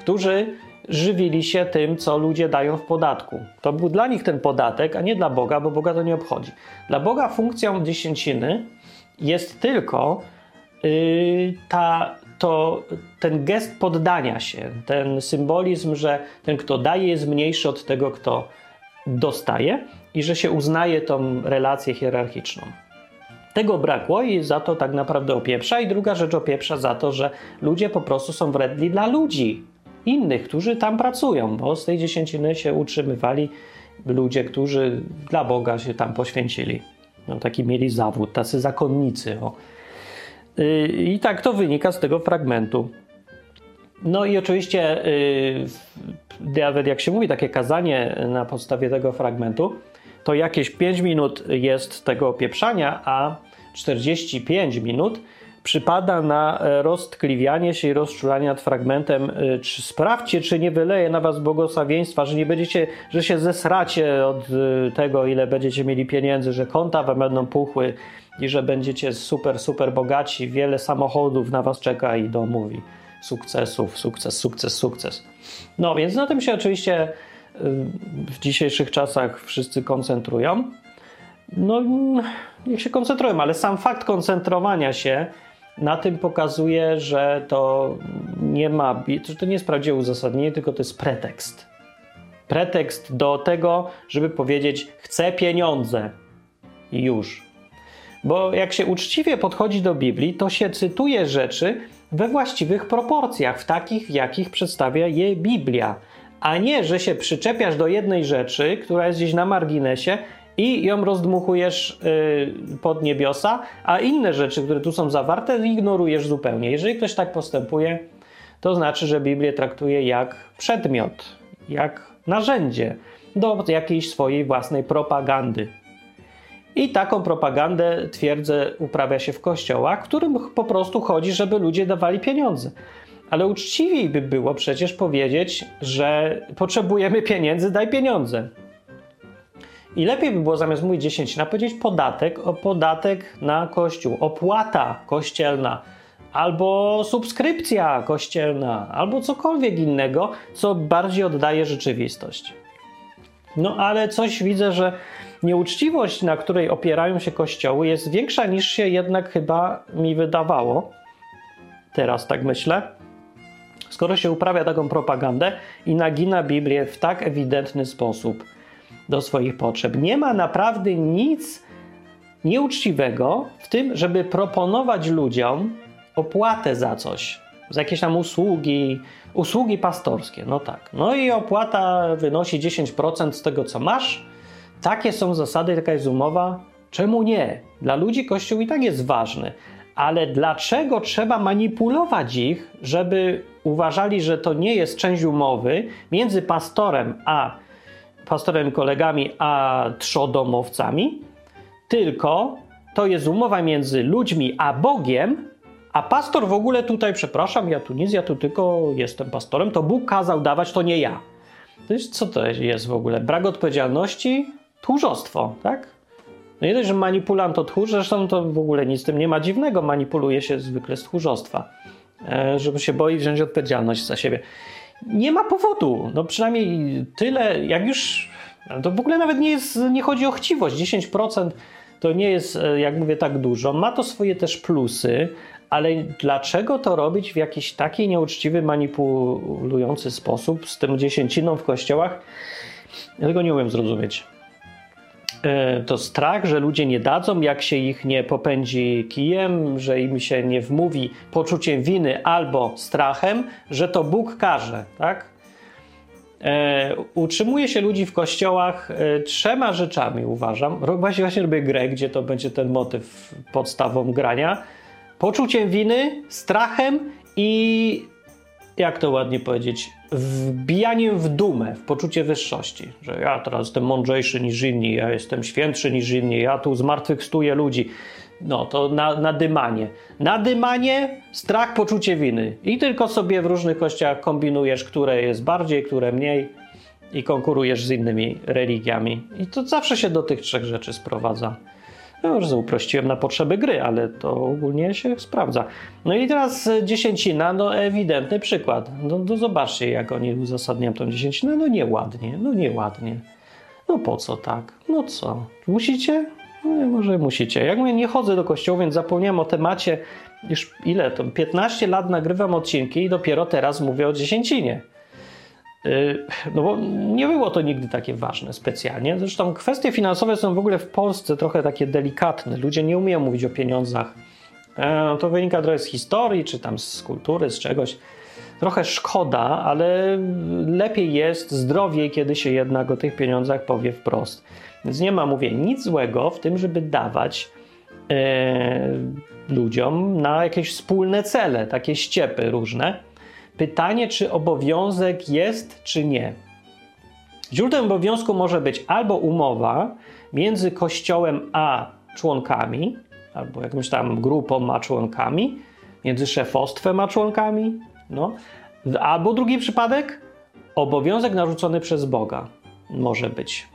którzy żywili się tym, co ludzie dają w podatku. To był dla nich ten podatek, a nie dla Boga, bo Boga to nie obchodzi. Dla Boga funkcją dziesięciny jest tylko yy, ta, to, ten gest poddania się, ten symbolizm, że ten, kto daje, jest mniejszy od tego, kto dostaje i że się uznaje tą relację hierarchiczną. Tego brakło i za to tak naprawdę opieprza. I druga rzecz opieprza za to, że ludzie po prostu są wredni dla ludzi innych, którzy tam pracują, bo z tej dziesięciny się utrzymywali ludzie, którzy dla Boga się tam poświęcili. No, taki mieli zawód, tacy zakonnicy. O. Y, I tak to wynika z tego fragmentu. No i oczywiście, nawet jak się mówi, takie kazanie na podstawie tego fragmentu, to jakieś 5 minut jest tego opieprzania, a 45 minut przypada na roztkliwianie się i rozczulanie nad fragmentem. E, czy sprawdźcie, czy nie wyleje na was błogosławieństwa, że nie będziecie, że się zesracie od e, tego, ile będziecie mieli pieniędzy, że konta wam będą puchły i że będziecie super, super bogaci, wiele samochodów na was czeka i domówi sukcesów, sukces, sukces, sukces. No więc na tym się oczywiście w dzisiejszych czasach wszyscy koncentrują. No, niech się koncentrują, ale sam fakt koncentrowania się na tym pokazuje, że to nie ma, że to nie jest prawdziwe uzasadnienie, tylko to jest pretekst. Pretekst do tego, żeby powiedzieć: chcę pieniądze i już. Bo jak się uczciwie podchodzi do Biblii, to się cytuje rzeczy we właściwych proporcjach, w takich, w jakich przedstawia je Biblia, a nie, że się przyczepiasz do jednej rzeczy, która jest gdzieś na marginesie i ją rozdmuchujesz yy, pod niebiosa, a inne rzeczy, które tu są zawarte, ignorujesz zupełnie. Jeżeli ktoś tak postępuje, to znaczy, że Biblię traktuje jak przedmiot, jak narzędzie do jakiejś swojej własnej propagandy. I taką propagandę, twierdzę, uprawia się w kościołach, którym po prostu chodzi, żeby ludzie dawali pieniądze. Ale uczciwiej by było przecież powiedzieć, że potrzebujemy pieniędzy, daj pieniądze. I lepiej by było zamiast mówić 10 na powiedzieć podatek, o podatek na kościół, opłata kościelna, albo subskrypcja kościelna, albo cokolwiek innego, co bardziej oddaje rzeczywistość. No ale coś widzę, że nieuczciwość, na której opierają się kościoły, jest większa niż się jednak chyba mi wydawało. Teraz tak myślę. Skoro się uprawia taką propagandę i nagina Biblię w tak ewidentny sposób do swoich potrzeb, nie ma naprawdę nic nieuczciwego w tym, żeby proponować ludziom opłatę za coś, za jakieś tam usługi, usługi pastorskie, no tak. No i opłata wynosi 10% z tego, co masz, takie są zasady, taka jest umowa. Czemu nie? Dla ludzi Kościół i tak jest ważny, ale dlaczego trzeba manipulować ich, żeby uważali, że to nie jest część umowy między pastorem a pastorem kolegami a trzodomowcami, tylko to jest umowa między ludźmi a Bogiem, a pastor w ogóle tutaj, przepraszam, ja tu nic, ja tu tylko jestem pastorem, to Bóg kazał dawać, to nie ja. To jest, co to jest w ogóle? Brak odpowiedzialności? Tchórzostwo, tak? No nie dość, że manipulant to tchórz, zresztą to w ogóle nic z tym nie ma dziwnego, manipuluje się zwykle z tchórzostwa, e, żeby się boi wziąć odpowiedzialność za siebie. Nie ma powodu, no przynajmniej tyle, jak już, to w ogóle nawet nie jest, nie chodzi o chciwość, 10% to nie jest, e, jak mówię, tak dużo, ma to swoje też plusy, ale dlaczego to robić w jakiś taki nieuczciwy, manipulujący sposób z tym dziesięciną w kościołach? Ja tego nie umiem zrozumieć. E, to strach, że ludzie nie dadzą, jak się ich nie popędzi kijem, że im się nie wmówi poczuciem winy albo strachem, że to Bóg każe, tak? E, utrzymuje się ludzi w kościołach e, trzema rzeczami, uważam. Właśnie, właśnie robię grę, gdzie to będzie ten motyw podstawą grania. Poczuciem winy, strachem i jak to ładnie powiedzieć, wbijaniem w dumę, w poczucie wyższości, że ja teraz jestem mądrzejszy niż inni, ja jestem świętszy niż inni, ja tu zmartwychwstuję ludzi. No to na, nadymanie. Nadymanie, strach, poczucie winy. I tylko sobie w różnych kościach kombinujesz, które jest bardziej, które mniej i konkurujesz z innymi religiami. I to zawsze się do tych trzech rzeczy sprowadza. No już uprościłem na potrzeby gry, ale to ogólnie się sprawdza. No i teraz dziesięcina, no ewidentny przykład. No, no zobaczcie, jak oni uzasadniają tą dziesięcinę. No nieładnie, no nieładnie. No po co tak? No co? Musicie? No może musicie. Jak mówię, nie chodzę do kościoła, więc zapomniałem o temacie. Już ile to? 15 lat nagrywam odcinki i dopiero teraz mówię o dziesięcinie. Y, no bo nie było to nigdy takie ważne specjalnie. Zresztą kwestie finansowe są w ogóle w Polsce trochę takie delikatne. Ludzie nie umieją mówić o pieniądzach. E, to wynika trochę z historii, czy tam z kultury, z czegoś. Trochę szkoda, ale lepiej jest, zdrowiej, kiedy się jednak o tych pieniądzach powie wprost. Więc nie ma, mówię, nic złego w tym, żeby dawać e, ludziom na jakieś wspólne cele, takie ściepy różne Pytanie, czy obowiązek jest, czy nie. Źródłem obowiązku może być albo umowa między kościołem a członkami, albo jakąś tam grupą a członkami, między szefostwem a członkami, no. albo drugi przypadek obowiązek narzucony przez Boga może być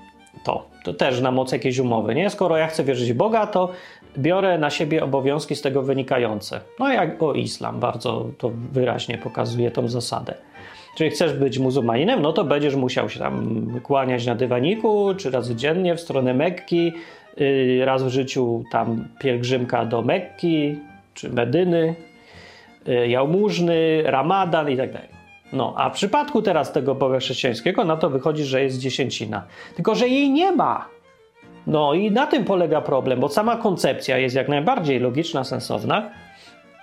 to. To też na mocy jakiejś umowy, nie? Skoro ja chcę wierzyć w Boga, to biorę na siebie obowiązki z tego wynikające. No jak o islam, bardzo to wyraźnie pokazuje tą zasadę. Czyli chcesz być muzułmaninem, no to będziesz musiał się tam kłaniać na dywaniku, czy razy dziennie w stronę Mekki, yy, raz w życiu tam pielgrzymka do Mekki, czy Medyny, yy, jałmużny, ramadan i tak dalej. No, a w przypadku teraz tego Boga chrześcijańskiego, na to wychodzi, że jest dziesięcina. Tylko, że jej nie ma. No i na tym polega problem, bo sama koncepcja jest jak najbardziej logiczna, sensowna,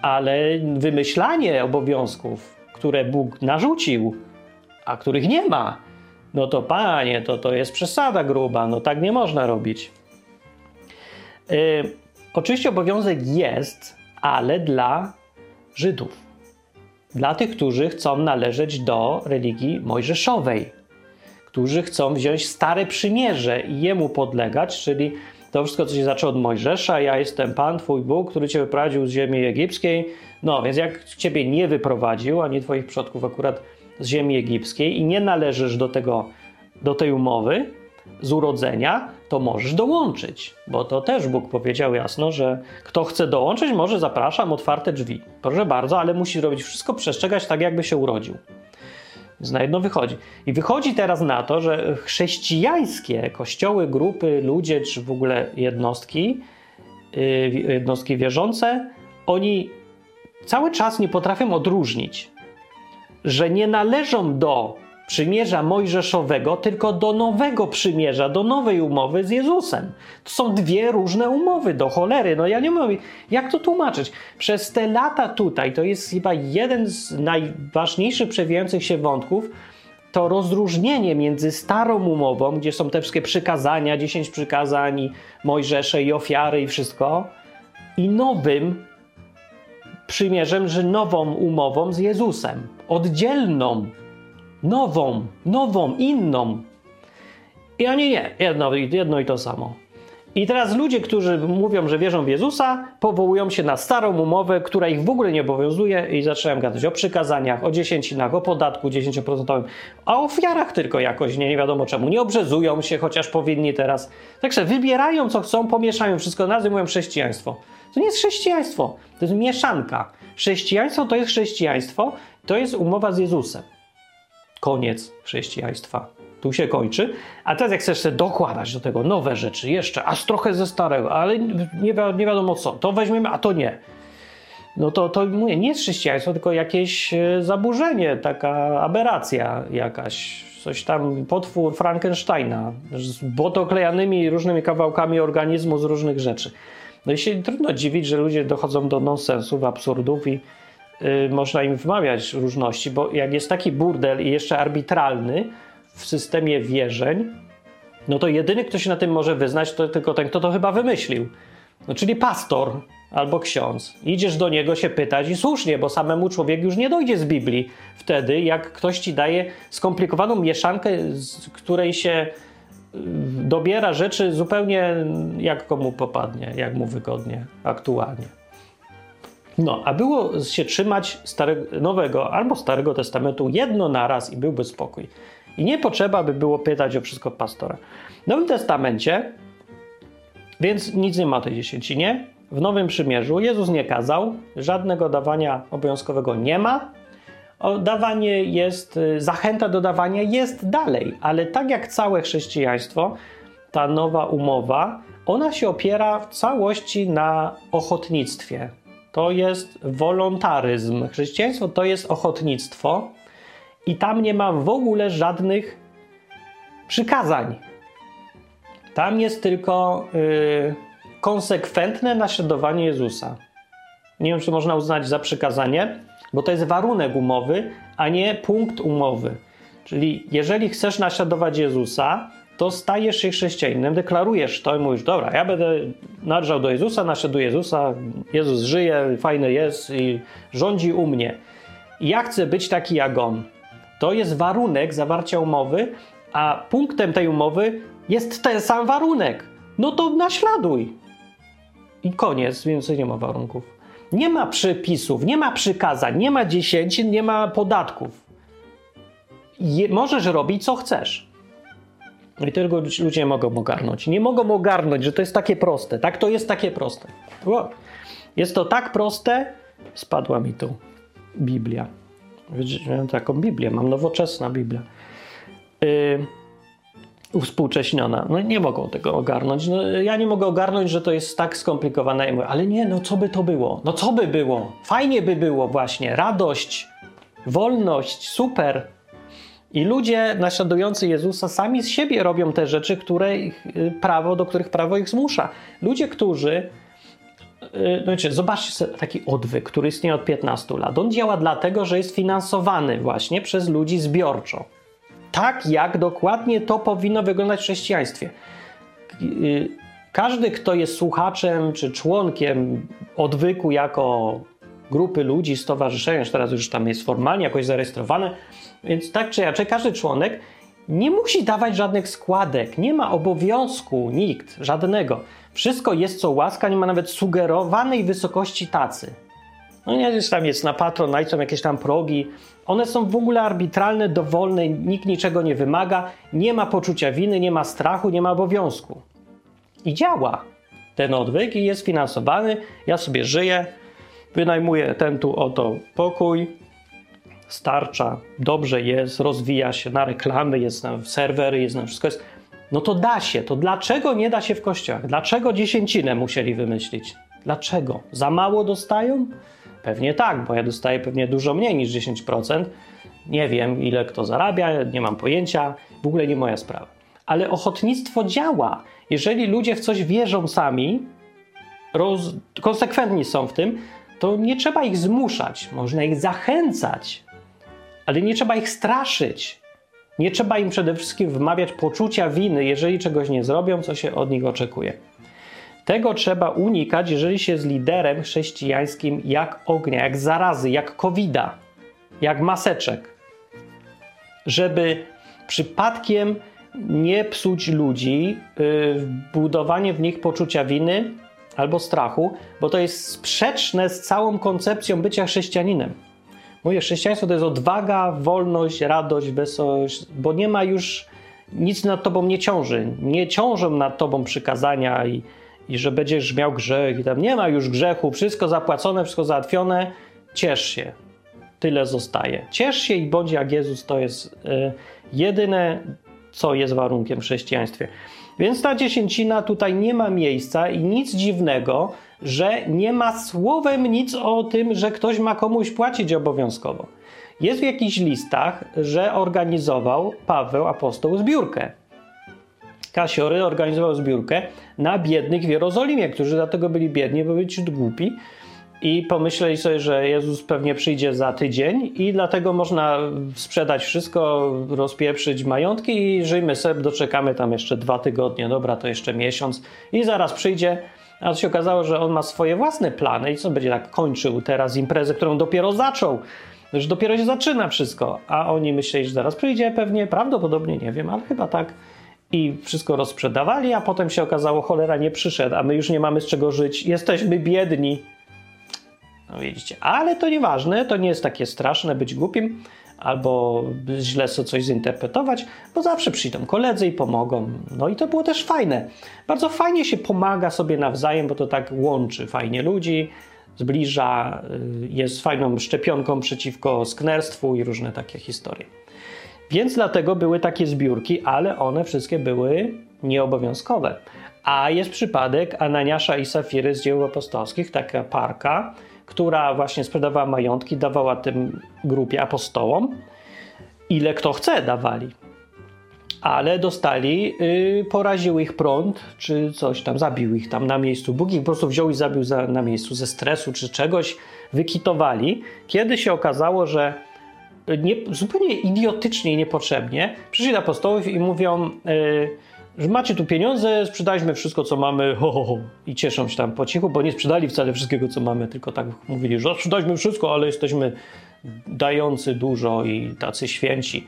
ale wymyślanie obowiązków, które Bóg narzucił, a których nie ma, no to panie, to, to jest przesada gruba, no tak nie można robić. Yy, oczywiście obowiązek jest, ale dla Żydów. Dla tych, którzy chcą należeć do religii mojżeszowej którzy chcą wziąć stare przymierze i jemu podlegać, czyli to wszystko, co się zaczęło od Mojżesza, ja jestem Pan, Twój Bóg, który Cię wyprowadził z ziemi egipskiej. No, więc jak Ciebie nie wyprowadził, ani Twoich przodków akurat z ziemi egipskiej i nie należysz do tego, do tej umowy z urodzenia, to możesz dołączyć, bo to też Bóg powiedział jasno, że kto chce dołączyć, może zapraszam, otwarte drzwi. Proszę bardzo, ale musi robić wszystko, przestrzegać tak, jakby się urodził. Więc na jedno wychodzi. I wychodzi teraz na to, że chrześcijańskie kościoły, grupy, ludzie, czy w ogóle jednostki, y, jednostki wierzące, oni cały czas nie potrafią odróżnić, że nie należą do przymierza mojżeszowego, tylko do nowego przymierza, do nowej umowy z Jezusem. To są dwie różne umowy, do cholery. No ja nie wiem, jak to tłumaczyć. Przez te lata tutaj, to jest chyba jeden z najważniejszych przewijających się wątków, to rozróżnienie między starą umową, gdzie są te wszystkie przykazania, dziesięć przykazań, Mojżesze i ofiary i wszystko, i nowym przymierzem, że nową umową z Jezusem, oddzielną nową, nową, inną. I oni nie, jedno, jedno i to samo. I teraz ludzie, którzy mówią, że wierzą w Jezusa, powołują się na starą umowę, która ich w ogóle nie obowiązuje i zaczynają gadać o przykazaniach, o dziesięcinach, o podatku 10%, a o ofiarach tylko jakoś, nie, nie wiadomo czemu. Nie obrzezują się, chociaż powinni teraz. Także wybierają co chcą, pomieszają wszystko, nazywują chrześcijaństwo. To nie jest chrześcijaństwo, to jest mieszanka. Chrześcijaństwo to jest chrześcijaństwo, to jest umowa z Jezusem koniec chrześcijaństwa. Tu się kończy. A teraz jak chcesz sobie dokładać do tego nowe rzeczy, jeszcze, aż trochę ze starego, ale nie, nie wiadomo co, to weźmiemy, a to nie. No to, to mówię, nie jest chrześcijaństwo, tylko jakieś e, zaburzenie, taka aberracja jakaś, coś tam, potwór Frankensteina z błotoklejanymi różnymi kawałkami organizmu z różnych rzeczy. No i się trudno dziwić, że ludzie dochodzą do nonsensów, absurdów i można im wmawiać różności, bo jak jest taki burdel i jeszcze arbitralny w systemie wierzeń, no to jedyny, kto się na tym może wyznać, to tylko ten, kto to chyba wymyślił. No, czyli pastor albo ksiądz. Idziesz do niego się pytać i słusznie, bo samemu człowiek już nie dojdzie z Biblii wtedy, jak ktoś ci daje skomplikowaną mieszankę, z której się y, dobiera rzeczy zupełnie jak komu popadnie, jak mu wygodnie, aktualnie. No, a było się trzymać starego, Nowego albo Starego Testamentu jedno naraz i byłby spokój. I nie potrzeba by było pytać o wszystko pastora. W Nowym Testamencie Więc nic nie ma o tej dziesięcinie. W Nowym Przymierzu Jezus nie kazał, żadnego dawania obowiązkowego nie ma. Dawanie jest, y, zachęta do dawania jest dalej, ale tak jak całe chrześcijaństwo, ta nowa umowa, ona się opiera w całości na ochotnictwie. To jest wolontaryzm. Chrześcijaństwo to jest ochotnictwo i tam nie ma w ogóle żadnych przykazań. Tam jest tylko yy, konsekwentne naśladowanie Jezusa. Nie wiem, czy można uznać za przykazanie, bo to jest warunek umowy, a nie punkt umowy. Czyli jeżeli chcesz naśladować Jezusa, to stajesz się chrześcijaninem, deklarujesz to i mówisz, dobra, ja będę należał do Jezusa, naśladuję Jezusa, Jezus żyje, fajny jest i rządzi u mnie. Ja chcę być taki jak On. To jest warunek zawarcia umowy, a punktem tej umowy jest ten sam warunek. No to naśladuj. I koniec, więcej nie ma warunków. Nie ma przepisów, nie ma przykazań, nie ma dziesięcin, nie ma podatków. Je, możesz robić co chcesz. I tylko ludzie mogą ogarnąć. Nie mogą ogarnąć, że to jest takie proste. Tak, to jest takie proste. Jest to tak proste, spadła mi tu Biblia. Mam taką Biblię, mam nowoczesna Biblia. Yy, uwspółcześniona. No nie mogą tego ogarnąć. No, ja nie mogę ogarnąć, że to jest tak skomplikowane. Ja mówię, ale nie, no co by to było? No co by było? Fajnie by było właśnie. Radość, wolność, super. I ludzie naśladujący Jezusa sami z siebie robią te rzeczy, które ich, y, prawo, do których prawo ich zmusza. Ludzie, którzy y, no wiecie, zobaczcie taki odwyk, który istnieje od 15 lat. On działa dlatego, że jest finansowany właśnie przez ludzi zbiorczo. Tak jak dokładnie to powinno wyglądać w chrześcijaństwie. Y, każdy, kto jest słuchaczem czy członkiem odwyku jako grupy ludzi, stowarzyszenia, już teraz już tam jest formalnie jakoś zarejestrowane, więc tak czy inaczej, każdy członek nie musi dawać żadnych składek, nie ma obowiązku, nikt, żadnego. Wszystko jest co łaska, nie ma nawet sugerowanej wysokości tacy. No nie, jest tam jest na Patronite, są jakieś tam progi. One są w ogóle arbitralne, dowolne, nikt niczego nie wymaga, nie ma poczucia winy, nie ma strachu, nie ma obowiązku. I działa ten odwyk i jest finansowany. Ja sobie żyję, wynajmuję ten tu oto pokój, starcza, dobrze jest, rozwija się na reklamy, jest na serwery, jest na wszystko. Jest. No to da się. To dlaczego nie da się w kościołach? Dlaczego dziesięcinę musieli wymyślić? Dlaczego? Za mało dostają? Pewnie tak, bo ja dostaję pewnie dużo mniej niż 10%. Nie wiem, ile kto zarabia, nie mam pojęcia, w ogóle nie moja sprawa. Ale ochotnictwo działa. Jeżeli ludzie w coś wierzą sami, roz... konsekwentni są w tym, to nie trzeba ich zmuszać, można ich zachęcać, ale nie trzeba ich straszyć. Nie trzeba im przede wszystkim wmawiać poczucia winy, jeżeli czegoś nie zrobią, co się od nich oczekuje. Tego trzeba unikać, jeżeli się jest liderem chrześcijańskim jak ognia, jak zarazy, jak covida, jak maseczek. Żeby przypadkiem nie psuć ludzi, yy, budowanie w nich poczucia winy albo strachu, bo to jest sprzeczne z całą koncepcją bycia chrześcijaninem. Moje chrześcijaństwo to jest odwaga, wolność, radość, wesołość, bo nie ma już nic nad tobą nie ciąży. Nie ciążą nad tobą przykazania i, i że będziesz miał grzech i tam nie ma już grzechu, wszystko zapłacone, wszystko załatwione. Ciesz się. Tyle zostaje. Ciesz się i bądź jak Jezus to jest y, jedyne, co jest warunkiem w chrześcijaństwie. Więc ta dziesięcina tutaj nie ma miejsca i nic dziwnego, że nie ma słowem nic o tym, że ktoś ma komuś płacić obowiązkowo. Jest w jakichś listach, że organizował Paweł apostoł zbiórkę. Kasiory organizował zbiórkę na biednych w Jerozolimie, którzy dlatego byli biedni, bo byli głupi i pomyśleli sobie, że Jezus pewnie przyjdzie za tydzień i dlatego można sprzedać wszystko, rozpieprzyć majątki i żyjmy sobie, doczekamy tam jeszcze dwa tygodnie, dobra, to jeszcze miesiąc i zaraz przyjdzie a się okazało, że on ma swoje własne plany i co będzie tak kończył teraz imprezę, którą dopiero zaczął, że dopiero się zaczyna wszystko, a oni myśleli, że zaraz przyjdzie pewnie, prawdopodobnie, nie wiem, ale chyba tak. I wszystko rozprzedawali, a potem się okazało, cholera nie przyszedł, a my już nie mamy z czego żyć, jesteśmy biedni. No widzicie, ale to nieważne, to nie jest takie straszne być głupim, albo źle coś zinterpretować, bo zawsze przyjdą koledzy i pomogą. No i to było też fajne. Bardzo fajnie się pomaga sobie nawzajem, bo to tak łączy fajnie ludzi, zbliża, y, jest fajną szczepionką przeciwko sknerstwu i różne takie historie. Więc dlatego były takie zbiórki, ale one wszystkie były nieobowiązkowe. A jest przypadek Ananiasza i Safiry z dzieł apostolskich, taka parka, która właśnie sprzedawała majątki, dawała tym grupie apostołom. Ile kto chce dawali. Ale dostali, yy, poraził ich prąd, czy coś tam, zabił ich tam na miejscu. Bóg ich po prostu wziął i zabił za, na miejscu ze stresu, czy czegoś, wykitowali. Kiedy się okazało, że nie, zupełnie idiotycznie i niepotrzebnie przyszli do apostołów i mówią... Yy, że macie tu pieniądze, sprzedaliśmy wszystko, co mamy, ho, ho, ho. I cieszą się tam po cichu, bo nie sprzedali wcale wszystkiego, co mamy, tylko tak mówili, że sprzedaliśmy wszystko, ale jesteśmy dający dużo i tacy święci.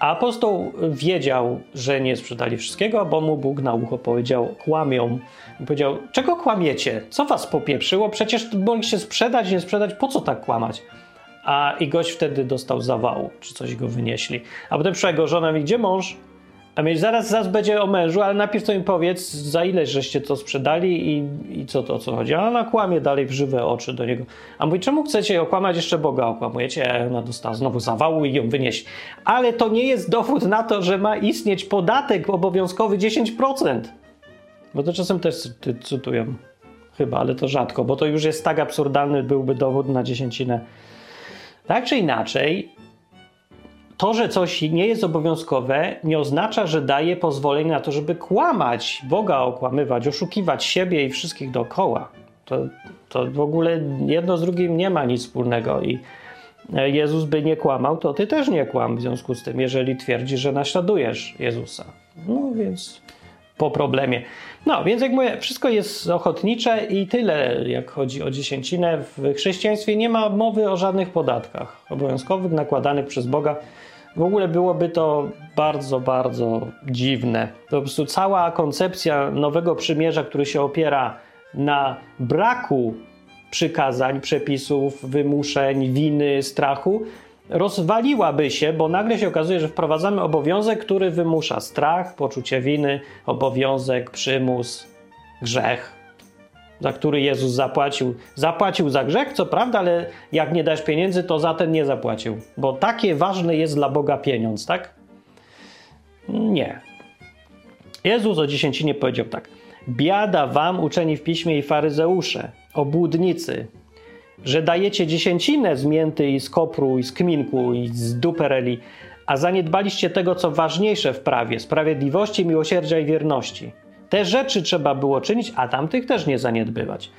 A apostoł wiedział, że nie sprzedali wszystkiego, bo mu Bóg na ucho powiedział, kłamią. I powiedział, czego kłamiecie? Co was popieprzyło? Przecież mogliście sprzedać, nie sprzedać, po co tak kłamać? A i gość wtedy dostał zawału, czy coś go wynieśli. A potem przyszła jego żona mówi, gdzie mąż? A więc zaraz, zaraz będzie o mężu, ale najpierw to mi powiedz, za ile żeście to sprzedali i, i co to, o co chodzi. A ona kłamie dalej w żywe oczy do niego. A mówi, czemu chcecie okłamać, jeszcze Boga okłamujecie? Ona dostała znowu zawału i ją wynieść. Ale to nie jest dowód na to, że ma istnieć podatek obowiązkowy 10%. Bo to czasem też cytują. Chyba, ale to rzadko, bo to już jest tak absurdalny byłby dowód na dziesięcinę. Tak czy inaczej, to, że coś nie jest obowiązkowe, nie oznacza, że daje pozwolenie na to, żeby kłamać, Boga okłamywać, oszukiwać siebie i wszystkich dookoła. To, to w ogóle jedno z drugim nie ma nic wspólnego i Jezus by nie kłamał, to ty też nie kłam w związku z tym, jeżeli twierdzisz, że naśladujesz Jezusa. No więc po problemie. No, więc jak mówię, wszystko jest ochotnicze i tyle, jak chodzi o dziesięcinę. W chrześcijaństwie nie ma mowy o żadnych podatkach obowiązkowych nakładanych przez Boga. W ogóle byłoby to bardzo, bardzo dziwne. Po prostu cała koncepcja nowego przymierza, który się opiera na braku przykazań, przepisów, wymuszeń, winy, strachu, rozwaliłaby się, bo nagle się okazuje, że wprowadzamy obowiązek, który wymusza strach, poczucie winy, obowiązek, przymus, grzech, za który Jezus zapłacił. Zapłacił za grzech, co prawda, ale jak nie dasz pieniędzy, to za ten nie zapłacił, bo takie ważne jest dla Boga pieniądz, tak? Nie. Jezus o dziesięcinie powiedział tak. Biada wam, uczeni w piśmie i faryzeusze, obłudnicy, że dajecie dziesięcinę z mięty i z kopru i z kminku i z dupereli, a zaniedbaliście tego, co ważniejsze w prawie, sprawiedliwości, miłosierdzia i wierności. Te rzeczy trzeba było czynić, a tamtych też nie zaniedbywać.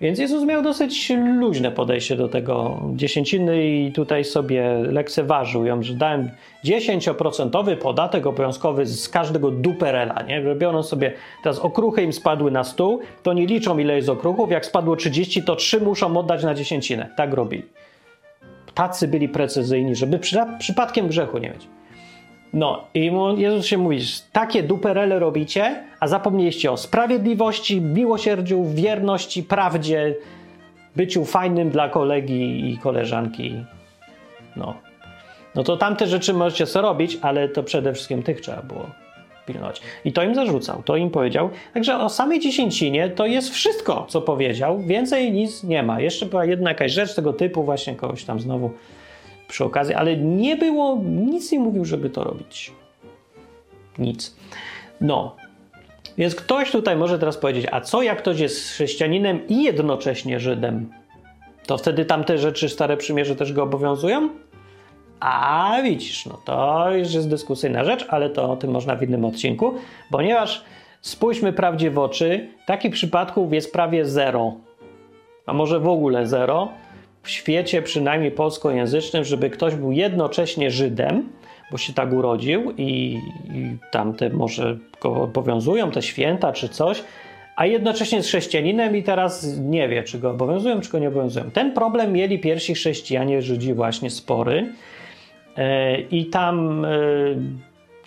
Więc Jezus miał dosyć luźne podejście do tego dziesięciny i tutaj sobie lekceważył ją, że dałem 10% podatek obowiązkowy z każdego duperela, nie? Że biorą sobie, teraz okruchy im spadły na stół, to nie liczą ile jest okruchów, jak spadło 30, to 3 muszą oddać na dziesięcinę. Tak robili. Tacy byli precyzyjni, żeby przy, przypadkiem grzechu nie mieć. No i Jezus się mówi, takie duperele robicie, a zapomnieliście o sprawiedliwości, miłosierdziu, wierności, prawdzie, byciu fajnym dla kolegi i koleżanki. No. No to tamte rzeczy możecie sobie robić, ale to przede wszystkim tych trzeba było pilnować. I to im zarzucał, to im powiedział. Także o samej dziesięcinie to jest wszystko, co powiedział. Więcej nic nie ma. Jeszcze była jedna jakaś rzecz tego typu, właśnie kogoś tam znowu przy okazji, ale nie było, nic nie mówił, żeby to robić. Nic. No. Więc ktoś tutaj może teraz powiedzieć, a co jak ktoś jest chrześcijaninem i jednocześnie Żydem? To wtedy tamte rzeczy, Stare Przymierze też go obowiązują? A widzisz, no to już jest dyskusyjna rzecz, ale to o tym można w innym odcinku, ponieważ spójrzmy prawdzie w oczy, takich przypadków jest prawie zero, a może w ogóle zero w świecie, przynajmniej polskojęzycznym, żeby ktoś był jednocześnie Żydem, bo się tak urodził i, i tamte może go obowiązują, te święta czy coś, a jednocześnie jest chrześcijaninem i teraz nie wie, czy go obowiązują, czy go nie obowiązują. Ten problem mieli pierwsi chrześcijanie, Żydzi właśnie spory e, i tam e,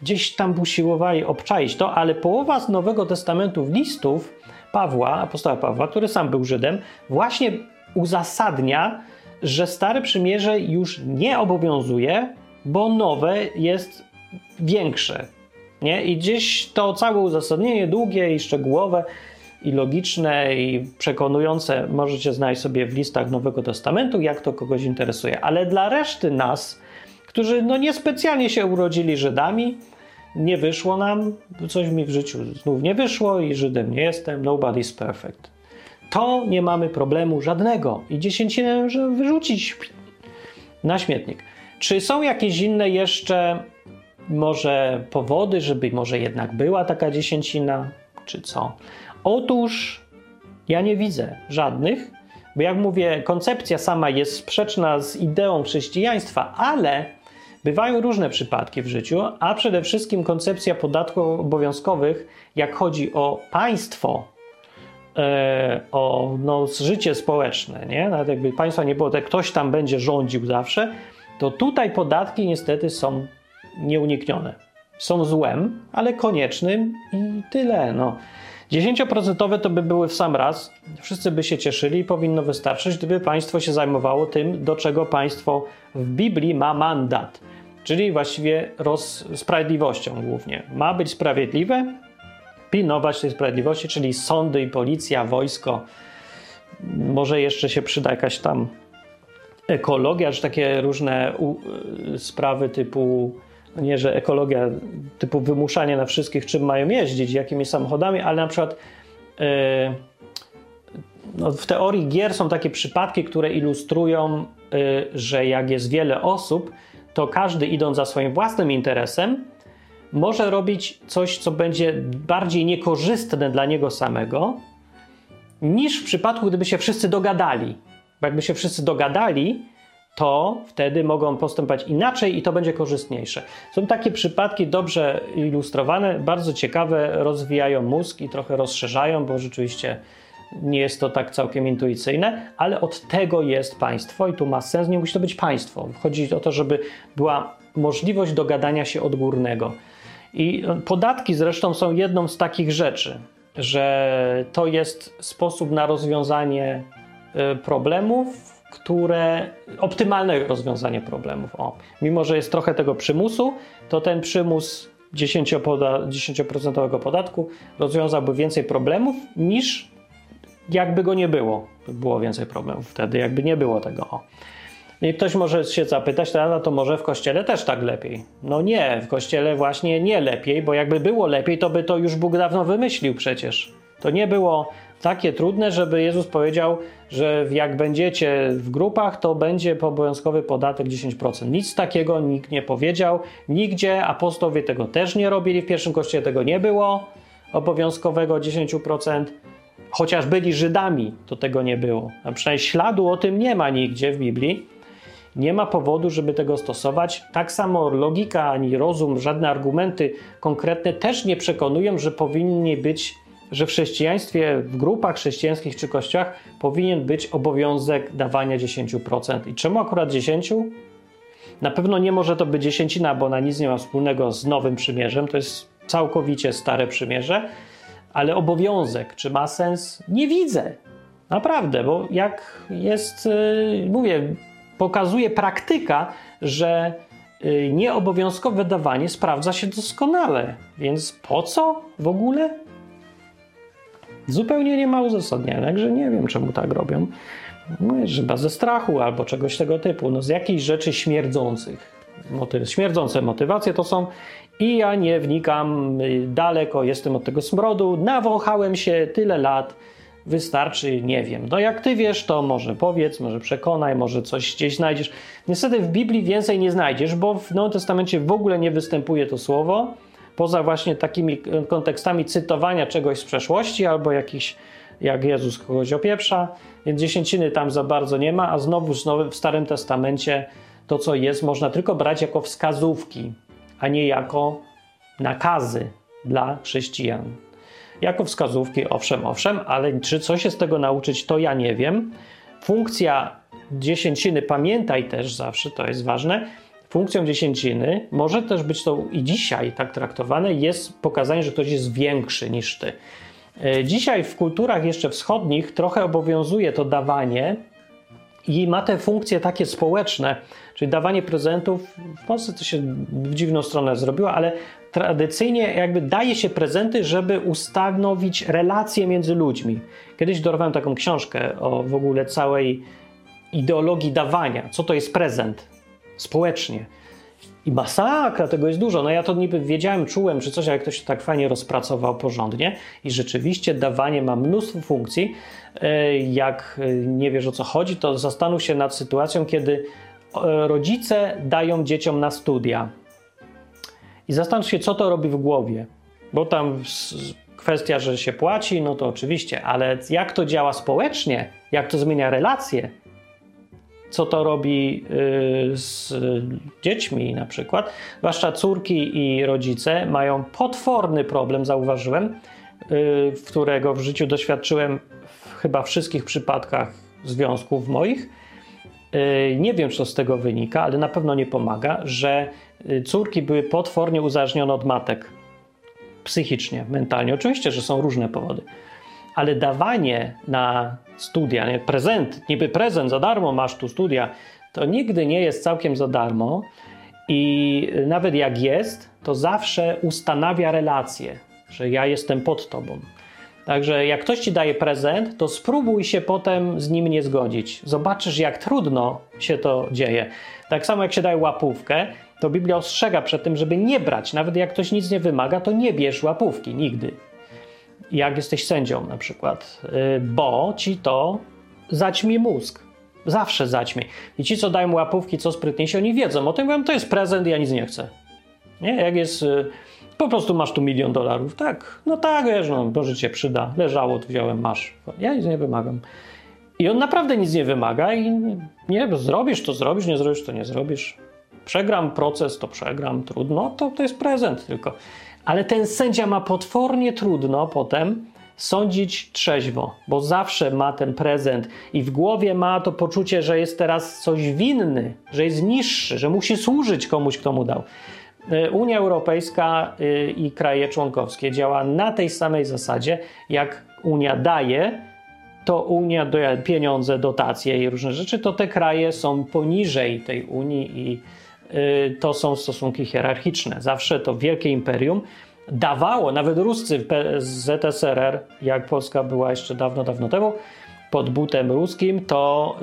gdzieś tam usiłowali obczaić to, ale połowa z Nowego Testamentu listów Pawła, apostoła Pawła, który sam był Żydem, właśnie uzasadnia, że Stare Przymierze już nie obowiązuje bo nowe jest większe. Nie? I gdzieś to całe uzasadnienie długie i szczegółowe i logiczne i przekonujące możecie znaleźć sobie w listach Nowego Testamentu, jak to kogoś interesuje. Ale dla reszty nas, którzy no niespecjalnie się urodzili Żydami, nie wyszło nam, coś mi w życiu znów nie wyszło i Żydem nie jestem, nobody's perfect. To nie mamy problemu żadnego i dziesięcinę może wyrzucić na śmietnik. Czy są jakieś inne jeszcze może powody, żeby może jednak była taka dziesięcina, czy co? Otóż ja nie widzę żadnych, bo jak mówię, koncepcja sama jest sprzeczna z ideą chrześcijaństwa, ale bywają różne przypadki w życiu, a przede wszystkim koncepcja podatków obowiązkowych, jak chodzi o państwo, o no, życie społeczne, nie? Nawet jakby państwa nie było, to ktoś tam będzie rządził zawsze, to tutaj podatki niestety są nieuniknione. Są złem, ale koniecznym i tyle. No. 10% to by były w sam raz, wszyscy by się cieszyli i powinno wystarczyć, gdyby państwo się zajmowało tym, do czego państwo w Biblii ma mandat, czyli właściwie roz, sprawiedliwością głównie. Ma być sprawiedliwe, pilnować tej sprawiedliwości, czyli sądy i policja, wojsko. Może jeszcze się przyda jakaś tam ekologia, czy takie różne u, sprawy typu nie, że ekologia typu wymuszanie na wszystkich, czym mają jeździć, jakimi samochodami, ale na przykład yy, no w teorii gier są takie przypadki, które ilustrują, yy, że jak jest wiele osób, to każdy idąc za swoim własnym interesem, może robić coś, co będzie bardziej niekorzystne dla niego samego, niż w przypadku, gdyby się wszyscy dogadali. Bo jakby się wszyscy dogadali, to wtedy mogą postępować inaczej i to będzie korzystniejsze. Są takie przypadki dobrze ilustrowane, bardzo ciekawe, rozwijają mózg i trochę rozszerzają, bo rzeczywiście nie jest to tak całkiem intuicyjne, ale od tego jest państwo i tu ma sens, nie musi to być państwo. Chodzi o to, żeby była możliwość dogadania się odgórnego. I podatki zresztą są jedną z takich rzeczy, że to jest sposób na rozwiązanie y, problemów, które optymalne rozwiązanie problemów. O, mimo, że jest trochę tego przymusu, to ten przymus 10%, 10 podatku rozwiązałby więcej problemów niż jakby go nie było. Było więcej problemów wtedy, jakby nie było tego. O. I ktoś może się zapytać, no to może w kościele też tak lepiej. No nie, w kościele właśnie nie lepiej, bo jakby było lepiej, to by to już Bóg dawno wymyślił przecież. To nie było takie trudne, żeby Jezus powiedział, że jak będziecie w grupach, to będzie obowiązkowy podatek 10%. Nic takiego nikt nie powiedział, nigdzie apostowie tego też nie robili, w pierwszym kościele tego nie było obowiązkowego 10%. Chociaż byli Żydami, to tego nie było. A przynajmniej śladu o tym nie ma nigdzie w Biblii. Nie ma powodu, żeby tego stosować. Tak samo logika ani rozum, żadne argumenty konkretne też nie przekonują, że powinni być że w chrześcijaństwie, w grupach chrześcijańskich czy kościołach powinien być obowiązek dawania 10%. I czemu akurat 10%? Na pewno nie może to być dziesięcina, bo ona nic nie ma wspólnego z nowym przymierzem. To jest całkowicie stare przymierze, ale obowiązek, czy ma sens? Nie widzę. Naprawdę, bo jak jest, yy, mówię, pokazuje praktyka, że yy, nieobowiązkowe dawanie sprawdza się doskonale. Więc po co w ogóle? zupełnie nie ma uzasadnienia, także nie wiem, czemu tak robią. No, chyba ze strachu albo czegoś tego typu, no z jakichś rzeczy śmierdzących. Motyw, śmierdzące motywacje to są i ja nie wnikam y, daleko, jestem od tego smrodu, nawąchałem się tyle lat, wystarczy, nie wiem. No jak ty wiesz, to może powiedz, może przekonaj, może coś gdzieś znajdziesz. Niestety w Biblii więcej nie znajdziesz, bo w Nowym Testamencie w ogóle nie występuje to słowo poza właśnie takimi kontekstami cytowania czegoś z przeszłości albo jakiś, jak Jezus kogoś opieprza, więc dziesięciny tam za bardzo nie ma, a znowu w Starym Testamencie to, co jest, można tylko brać jako wskazówki, a nie jako nakazy dla chrześcijan. Jako wskazówki, owszem, owszem, ale czy coś się z tego nauczyć, to ja nie wiem. Funkcja dziesięciny, pamiętaj też zawsze, to jest ważne, funkcją dziesięciny, może też być to i dzisiaj tak traktowane, jest pokazanie, że ktoś jest większy niż ty. E, dzisiaj w kulturach jeszcze wschodnich trochę obowiązuje to dawanie i ma te funkcje takie społeczne, Czyli dawanie prezentów, w Polsce to się w dziwną stronę zrobiło, ale tradycyjnie jakby daje się prezenty, żeby ustanowić relacje między ludźmi. Kiedyś dorwałem taką książkę o w ogóle całej ideologii dawania. Co to jest prezent społecznie? I masakra, tego jest dużo. No ja to niby wiedziałem, czułem, czy coś, ale ktoś tak fajnie rozpracował porządnie i rzeczywiście dawanie ma mnóstwo funkcji. E, jak e, nie wiesz o co chodzi, to zastanów się nad sytuacją, kiedy e, rodzice dają dzieciom na studia. I zastanów się, co to robi w głowie. Bo tam kwestia, że się płaci, no to oczywiście, ale jak to działa społecznie, jak to zmienia relacje, co to robi y, z dziećmi na przykład. Zwłaszcza córki i rodzice mają potworny problem, zauważyłem, y, którego w życiu doświadczyłem w chyba wszystkich przypadkach związków moich. Y, nie wiem, co z tego wynika, ale na pewno nie pomaga, że córki były potwornie uzależnione od matek. Psychicznie, mentalnie. Oczywiście, że są różne powody ale dawanie na studia, nie? prezent, niby prezent za darmo masz tu studia, to nigdy nie jest całkiem za darmo i nawet jak jest, to zawsze ustanawia relacje, że ja jestem pod tobą. Także jak ktoś ci daje prezent, to spróbuj się potem z nim nie zgodzić. Zobaczysz, jak trudno się to dzieje. Tak samo jak się daje łapówkę, to Biblia ostrzega przed tym, żeby nie brać. Nawet jak ktoś nic nie wymaga, to nie bierz łapówki nigdy jak jesteś sędzią na przykład, y, bo ci to zaćmi mózg. Zawsze zaćmi. I ci, co dają łapówki, co sprytniejsi, oni wiedzą o tym, mówią, to jest prezent, ja nic nie chcę. Nie? Jak jest, y, po prostu masz tu milion dolarów. Tak, no tak, wiesz, no, Boże cię przyda. Leżało, wziąłem, masz. Ja nic nie wymagam. I on naprawdę nic nie wymaga i nie, zrobisz to zrobisz, nie zrobisz to nie zrobisz. Przegram proces, to przegram, trudno, to, to jest prezent tylko ale ten sędzia ma potwornie trudno potem sądzić trzeźwo, bo zawsze ma ten prezent i w głowie ma to poczucie, że jest teraz coś winny, że jest niższy, że musi służyć komuś, kto mu dał. Y, Unia Europejska y, i kraje członkowskie działa na tej samej zasadzie, jak Unia daje, to Unia daje pieniądze, dotacje i różne rzeczy, to te kraje są poniżej tej Unii i to są stosunki hierarchiczne. Zawsze to wielkie imperium dawało, nawet Ruscy z ZSRR, jak Polska była jeszcze dawno, dawno temu, pod butem ruskim, to,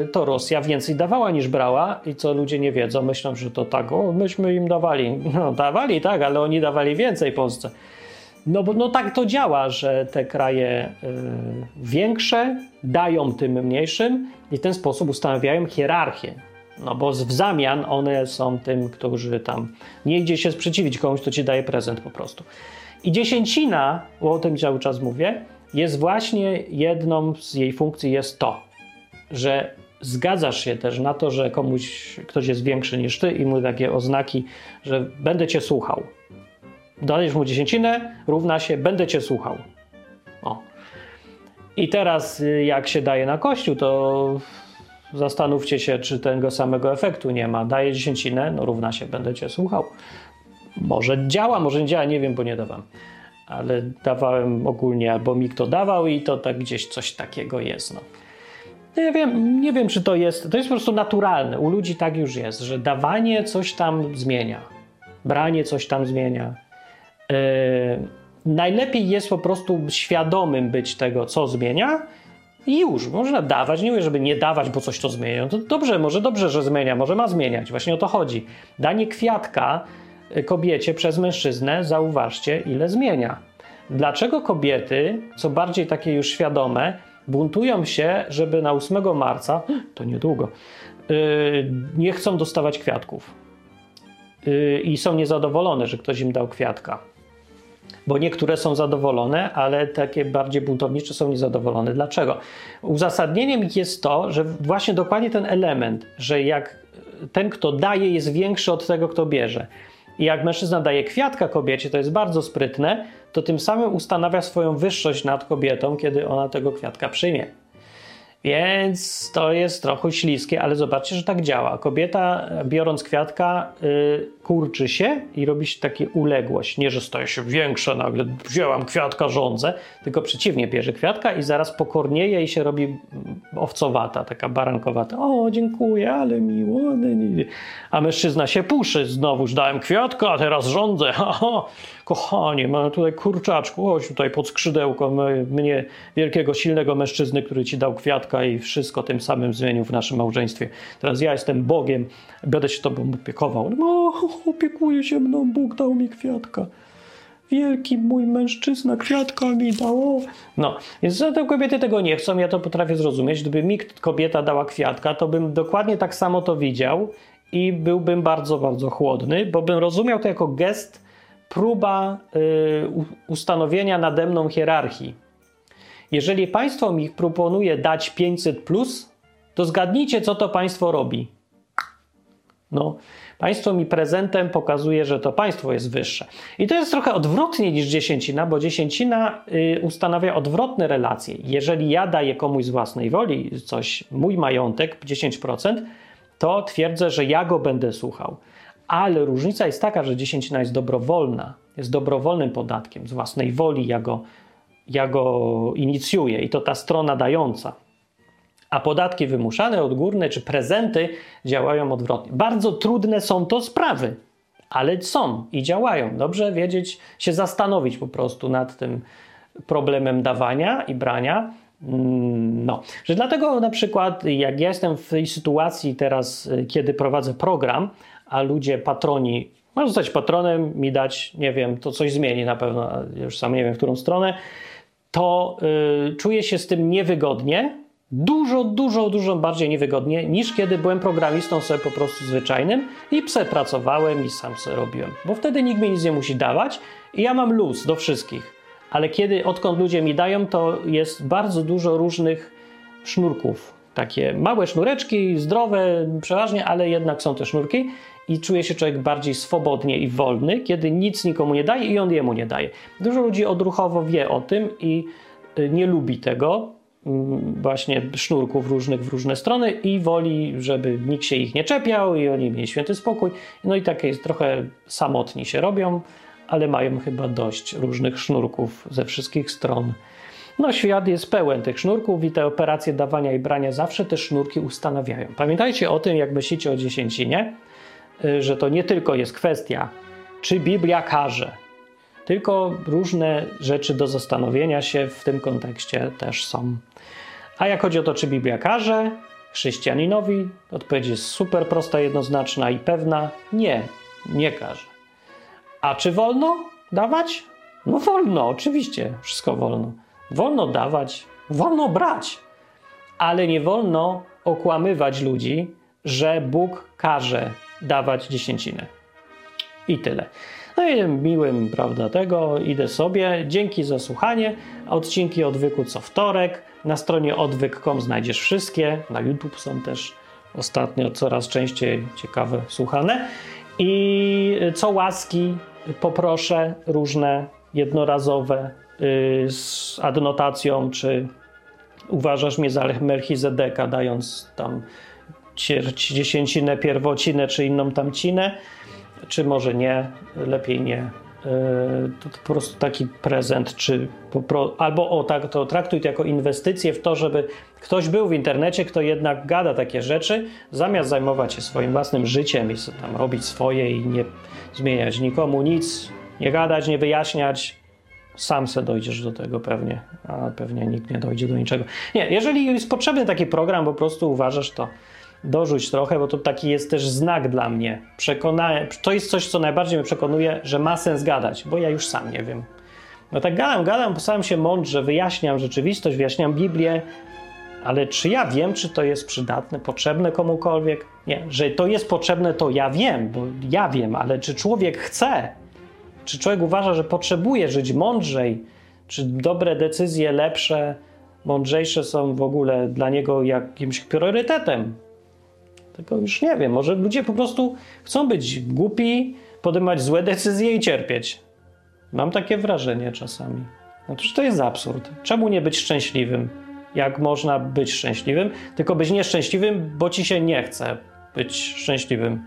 yy, to Rosja więcej dawała niż brała i co ludzie nie wiedzą, myślą, że to tak, o, myśmy im dawali. No dawali, tak, ale oni dawali więcej Polsce. No bo no tak to działa, że te kraje y, większe dają tym mniejszym i w ten sposób ustanawiają hierarchię. No bo w zamian one są tym, którzy tam nie idzie się sprzeciwić komuś, kto ci daje prezent po prostu. I dziesięcina, bo o tym cały czas mówię, jest właśnie jedną z jej funkcji jest to, że zgadzasz się też na to, że komuś, ktoś jest większy niż ty i mu takie oznaki, że będę cię słuchał. Dajesz mu dziesięcinę, równa się będę cię słuchał. O. I teraz y, jak się daje na kościół, to zastanówcie się, czy tego samego efektu nie ma. Daję dziesięcinę, no równa się, będę cię słuchał. Może działa, może nie działa, nie wiem, bo nie dawam. Ale dawałem ogólnie, albo mi kto dawał i to tak gdzieś coś takiego jest. No. Nie wiem, nie wiem, czy to jest. To jest po prostu naturalne. U ludzi tak już jest, że dawanie coś tam zmienia, branie coś tam zmienia. Yy, najlepiej jest po prostu świadomym być tego, co zmienia, i już, można dawać, nie mówię, żeby nie dawać, bo coś to zmienia. No to dobrze, może dobrze, że zmienia, może ma zmieniać. Właśnie o to chodzi. Danie kwiatka y, kobiecie przez mężczyznę, zauważcie, ile zmienia. Dlaczego kobiety, co bardziej takie już świadome, buntują się, żeby na 8 marca, to niedługo, yy, nie chcą dostawać kwiatków. Yy, I są niezadowolone, że ktoś im dał kwiatka bo niektóre są zadowolone, ale takie bardziej buntownicze są niezadowolone. Dlaczego? Uzasadnieniem jest to, że właśnie dokładnie ten element, że jak ten, kto daje, jest większy od tego, kto bierze. I jak mężczyzna daje kwiatka kobiecie, to jest bardzo sprytne, to tym samym ustanawia swoją wyższość nad kobietą, kiedy ona tego kwiatka przyjmie. Więc to jest trochę śliskie, ale zobaczcie, że tak działa. Kobieta, biorąc kwiatka, yy, kurczy się i robi się takie uległość. Nie, że staje się większa, nagle wzięłam kwiatka, rządzę, tylko przeciwnie, bierze kwiatka i zaraz pokornieje i się robi owcowata, taka barankowata. O, dziękuję, ale miło. A mężczyzna się puszy, znowuż dałem kwiatka, a teraz rządzę. Ha, kochanie, mam tutaj kurczaczku, chodź tutaj pod skrzydełko mnie, wielkiego, silnego mężczyzny, który ci dał kwiatka i wszystko tym samym zmienił w naszym małżeństwie. Teraz ja jestem Bogiem, będę się tobą opiekował. No, opiekuje się mną, Bóg dał mi kwiatka. Wielki mój mężczyzna kwiatka mi dał. No, więc te kobiety tego nie chcą, ja to potrafię zrozumieć. Gdyby mi kobieta dała kwiatka, to bym dokładnie tak samo to widział i byłbym bardzo, bardzo chłodny, bo bym rozumiał to jako gest, próba y, ustanowienia nade mną hierarchii. Jeżeli państwo mi proponuje dać 500, plus, to zgadnijcie, co to państwo robi. No, państwo mi prezentem pokazuje, że to państwo jest wyższe. I to jest trochę odwrotnie niż dziesięcina, bo dziesięcina y, ustanawia odwrotne relacje. Jeżeli ja daję komuś z własnej woli coś, mój majątek 10%, to twierdzę, że ja go będę słuchał. Ale różnica jest taka, że dziesięcina jest dobrowolna, jest dobrowolnym podatkiem z własnej woli, ja go, ja go inicjuję i to ta strona dająca. A podatki wymuszane, odgórne czy prezenty działają odwrotnie. Bardzo trudne są to sprawy, ale są i działają. Dobrze wiedzieć, się zastanowić po prostu nad tym problemem dawania i brania Mm, no, że dlatego na przykład, jak ja jestem w tej sytuacji teraz, y, kiedy prowadzę program, a ludzie, patroni, mają zostać patronem, mi dać, nie wiem, to coś zmieni na pewno, już sam nie wiem, w którą stronę, to yy, czuję się z tym niewygodnie, dużo, dużo, dużo bardziej niewygodnie niż kiedy byłem programistą sobie po prostu zwyczajnym i pse pracowałem i sam sobie robiłem, bo wtedy nikt mi nic nie musi dawać i ja mam luz do wszystkich ale kiedy, odkąd ludzie mi dają, to jest bardzo dużo różnych sznurków. Takie małe sznureczki, zdrowe przeważnie, ale jednak są te sznurki i czuje się człowiek bardziej swobodnie i wolny, kiedy nic nikomu nie daje i on jemu nie daje. Dużo ludzi odruchowo wie o tym i y, nie lubi tego, mm, właśnie sznurków różnych w różne strony i woli, żeby nikt się ich nie czepiał i oni mieli święty spokój. No i takie jest trochę samotni się robią ale mają chyba dość różnych sznurków ze wszystkich stron. No, świat jest pełen tych sznurków i te operacje dawania i brania zawsze te sznurki ustanawiają. Pamiętajcie o tym, jak myślicie o dziesięcinie, że to nie tylko jest kwestia, czy Biblia każe, tylko różne rzeczy do zastanowienia się w tym kontekście też są. A jak chodzi o to, czy Biblia każe chrześcijaninowi, odpowiedź jest super prosta, jednoznaczna i pewna: nie, nie każe. A czy wolno dawać? No wolno, oczywiście, wszystko wolno. Wolno dawać, wolno brać, ale nie wolno okłamywać ludzi, że Bóg każe dawać dziesięcinę. I tyle. No i miłym, prawda, tego, idę sobie. Dzięki za słuchanie. Odcinki odwyku co wtorek. Na stronie odwyk.com znajdziesz wszystkie. Na YouTube są też ostatnio coraz częściej ciekawe słuchane. I co łaski poproszę różne jednorazowe y, z adnotacją, czy uważasz mnie za Melchizedeka, dając tam dziesięcinę, pierwocinę, czy inną tamcinę, czy może nie, lepiej nie. Y, to po prostu taki prezent, czy pro, albo o tak, to traktuj to jako inwestycję w to, żeby ktoś był w internecie, kto jednak gada takie rzeczy, zamiast zajmować się swoim własnym życiem i tam robić swoje i nie zmieniać nikomu nic, nie gadać, nie wyjaśniać. Sam se dojdziesz do tego pewnie, a pewnie nikt nie dojdzie do niczego. Nie, jeżeli jest potrzebny taki program, po prostu uważasz, to dorzuć trochę, bo to taki jest też znak dla mnie. Przekonałem, to jest coś, co najbardziej mnie przekonuje, że ma sens gadać, bo ja już sam nie wiem. No tak gadam, gadam, staram się mądrze, wyjaśniam rzeczywistość, wyjaśniam Biblię, ale czy ja wiem, czy to jest przydatne, potrzebne komukolwiek? Nie, że to jest potrzebne, to ja wiem, bo ja wiem, ale czy człowiek chce? Czy człowiek uważa, że potrzebuje żyć mądrzej? Czy dobre decyzje, lepsze, mądrzejsze są w ogóle dla niego jakimś priorytetem? Tego już nie wiem. Może ludzie po prostu chcą być głupi, podejmować złe decyzje i cierpieć. Mam takie wrażenie czasami. No to jest absurd. Czemu nie być szczęśliwym? jak można być szczęśliwym, tylko być nieszczęśliwym, bo ci się nie chce być szczęśliwym.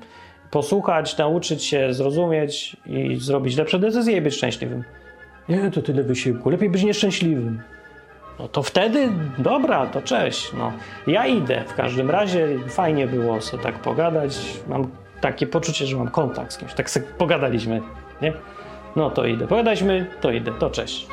Posłuchać, nauczyć się, zrozumieć i zrobić lepsze decyzje i być szczęśliwym. Nie, to tyle wysiłku. Lepiej być nieszczęśliwym. No to wtedy, dobra, to cześć. No, ja idę. W każdym razie fajnie było sobie tak pogadać. Mam takie poczucie, że mam kontakt z kimś. Tak sobie pogadaliśmy, nie? No to idę. Pogadaliśmy, to idę. To cześć.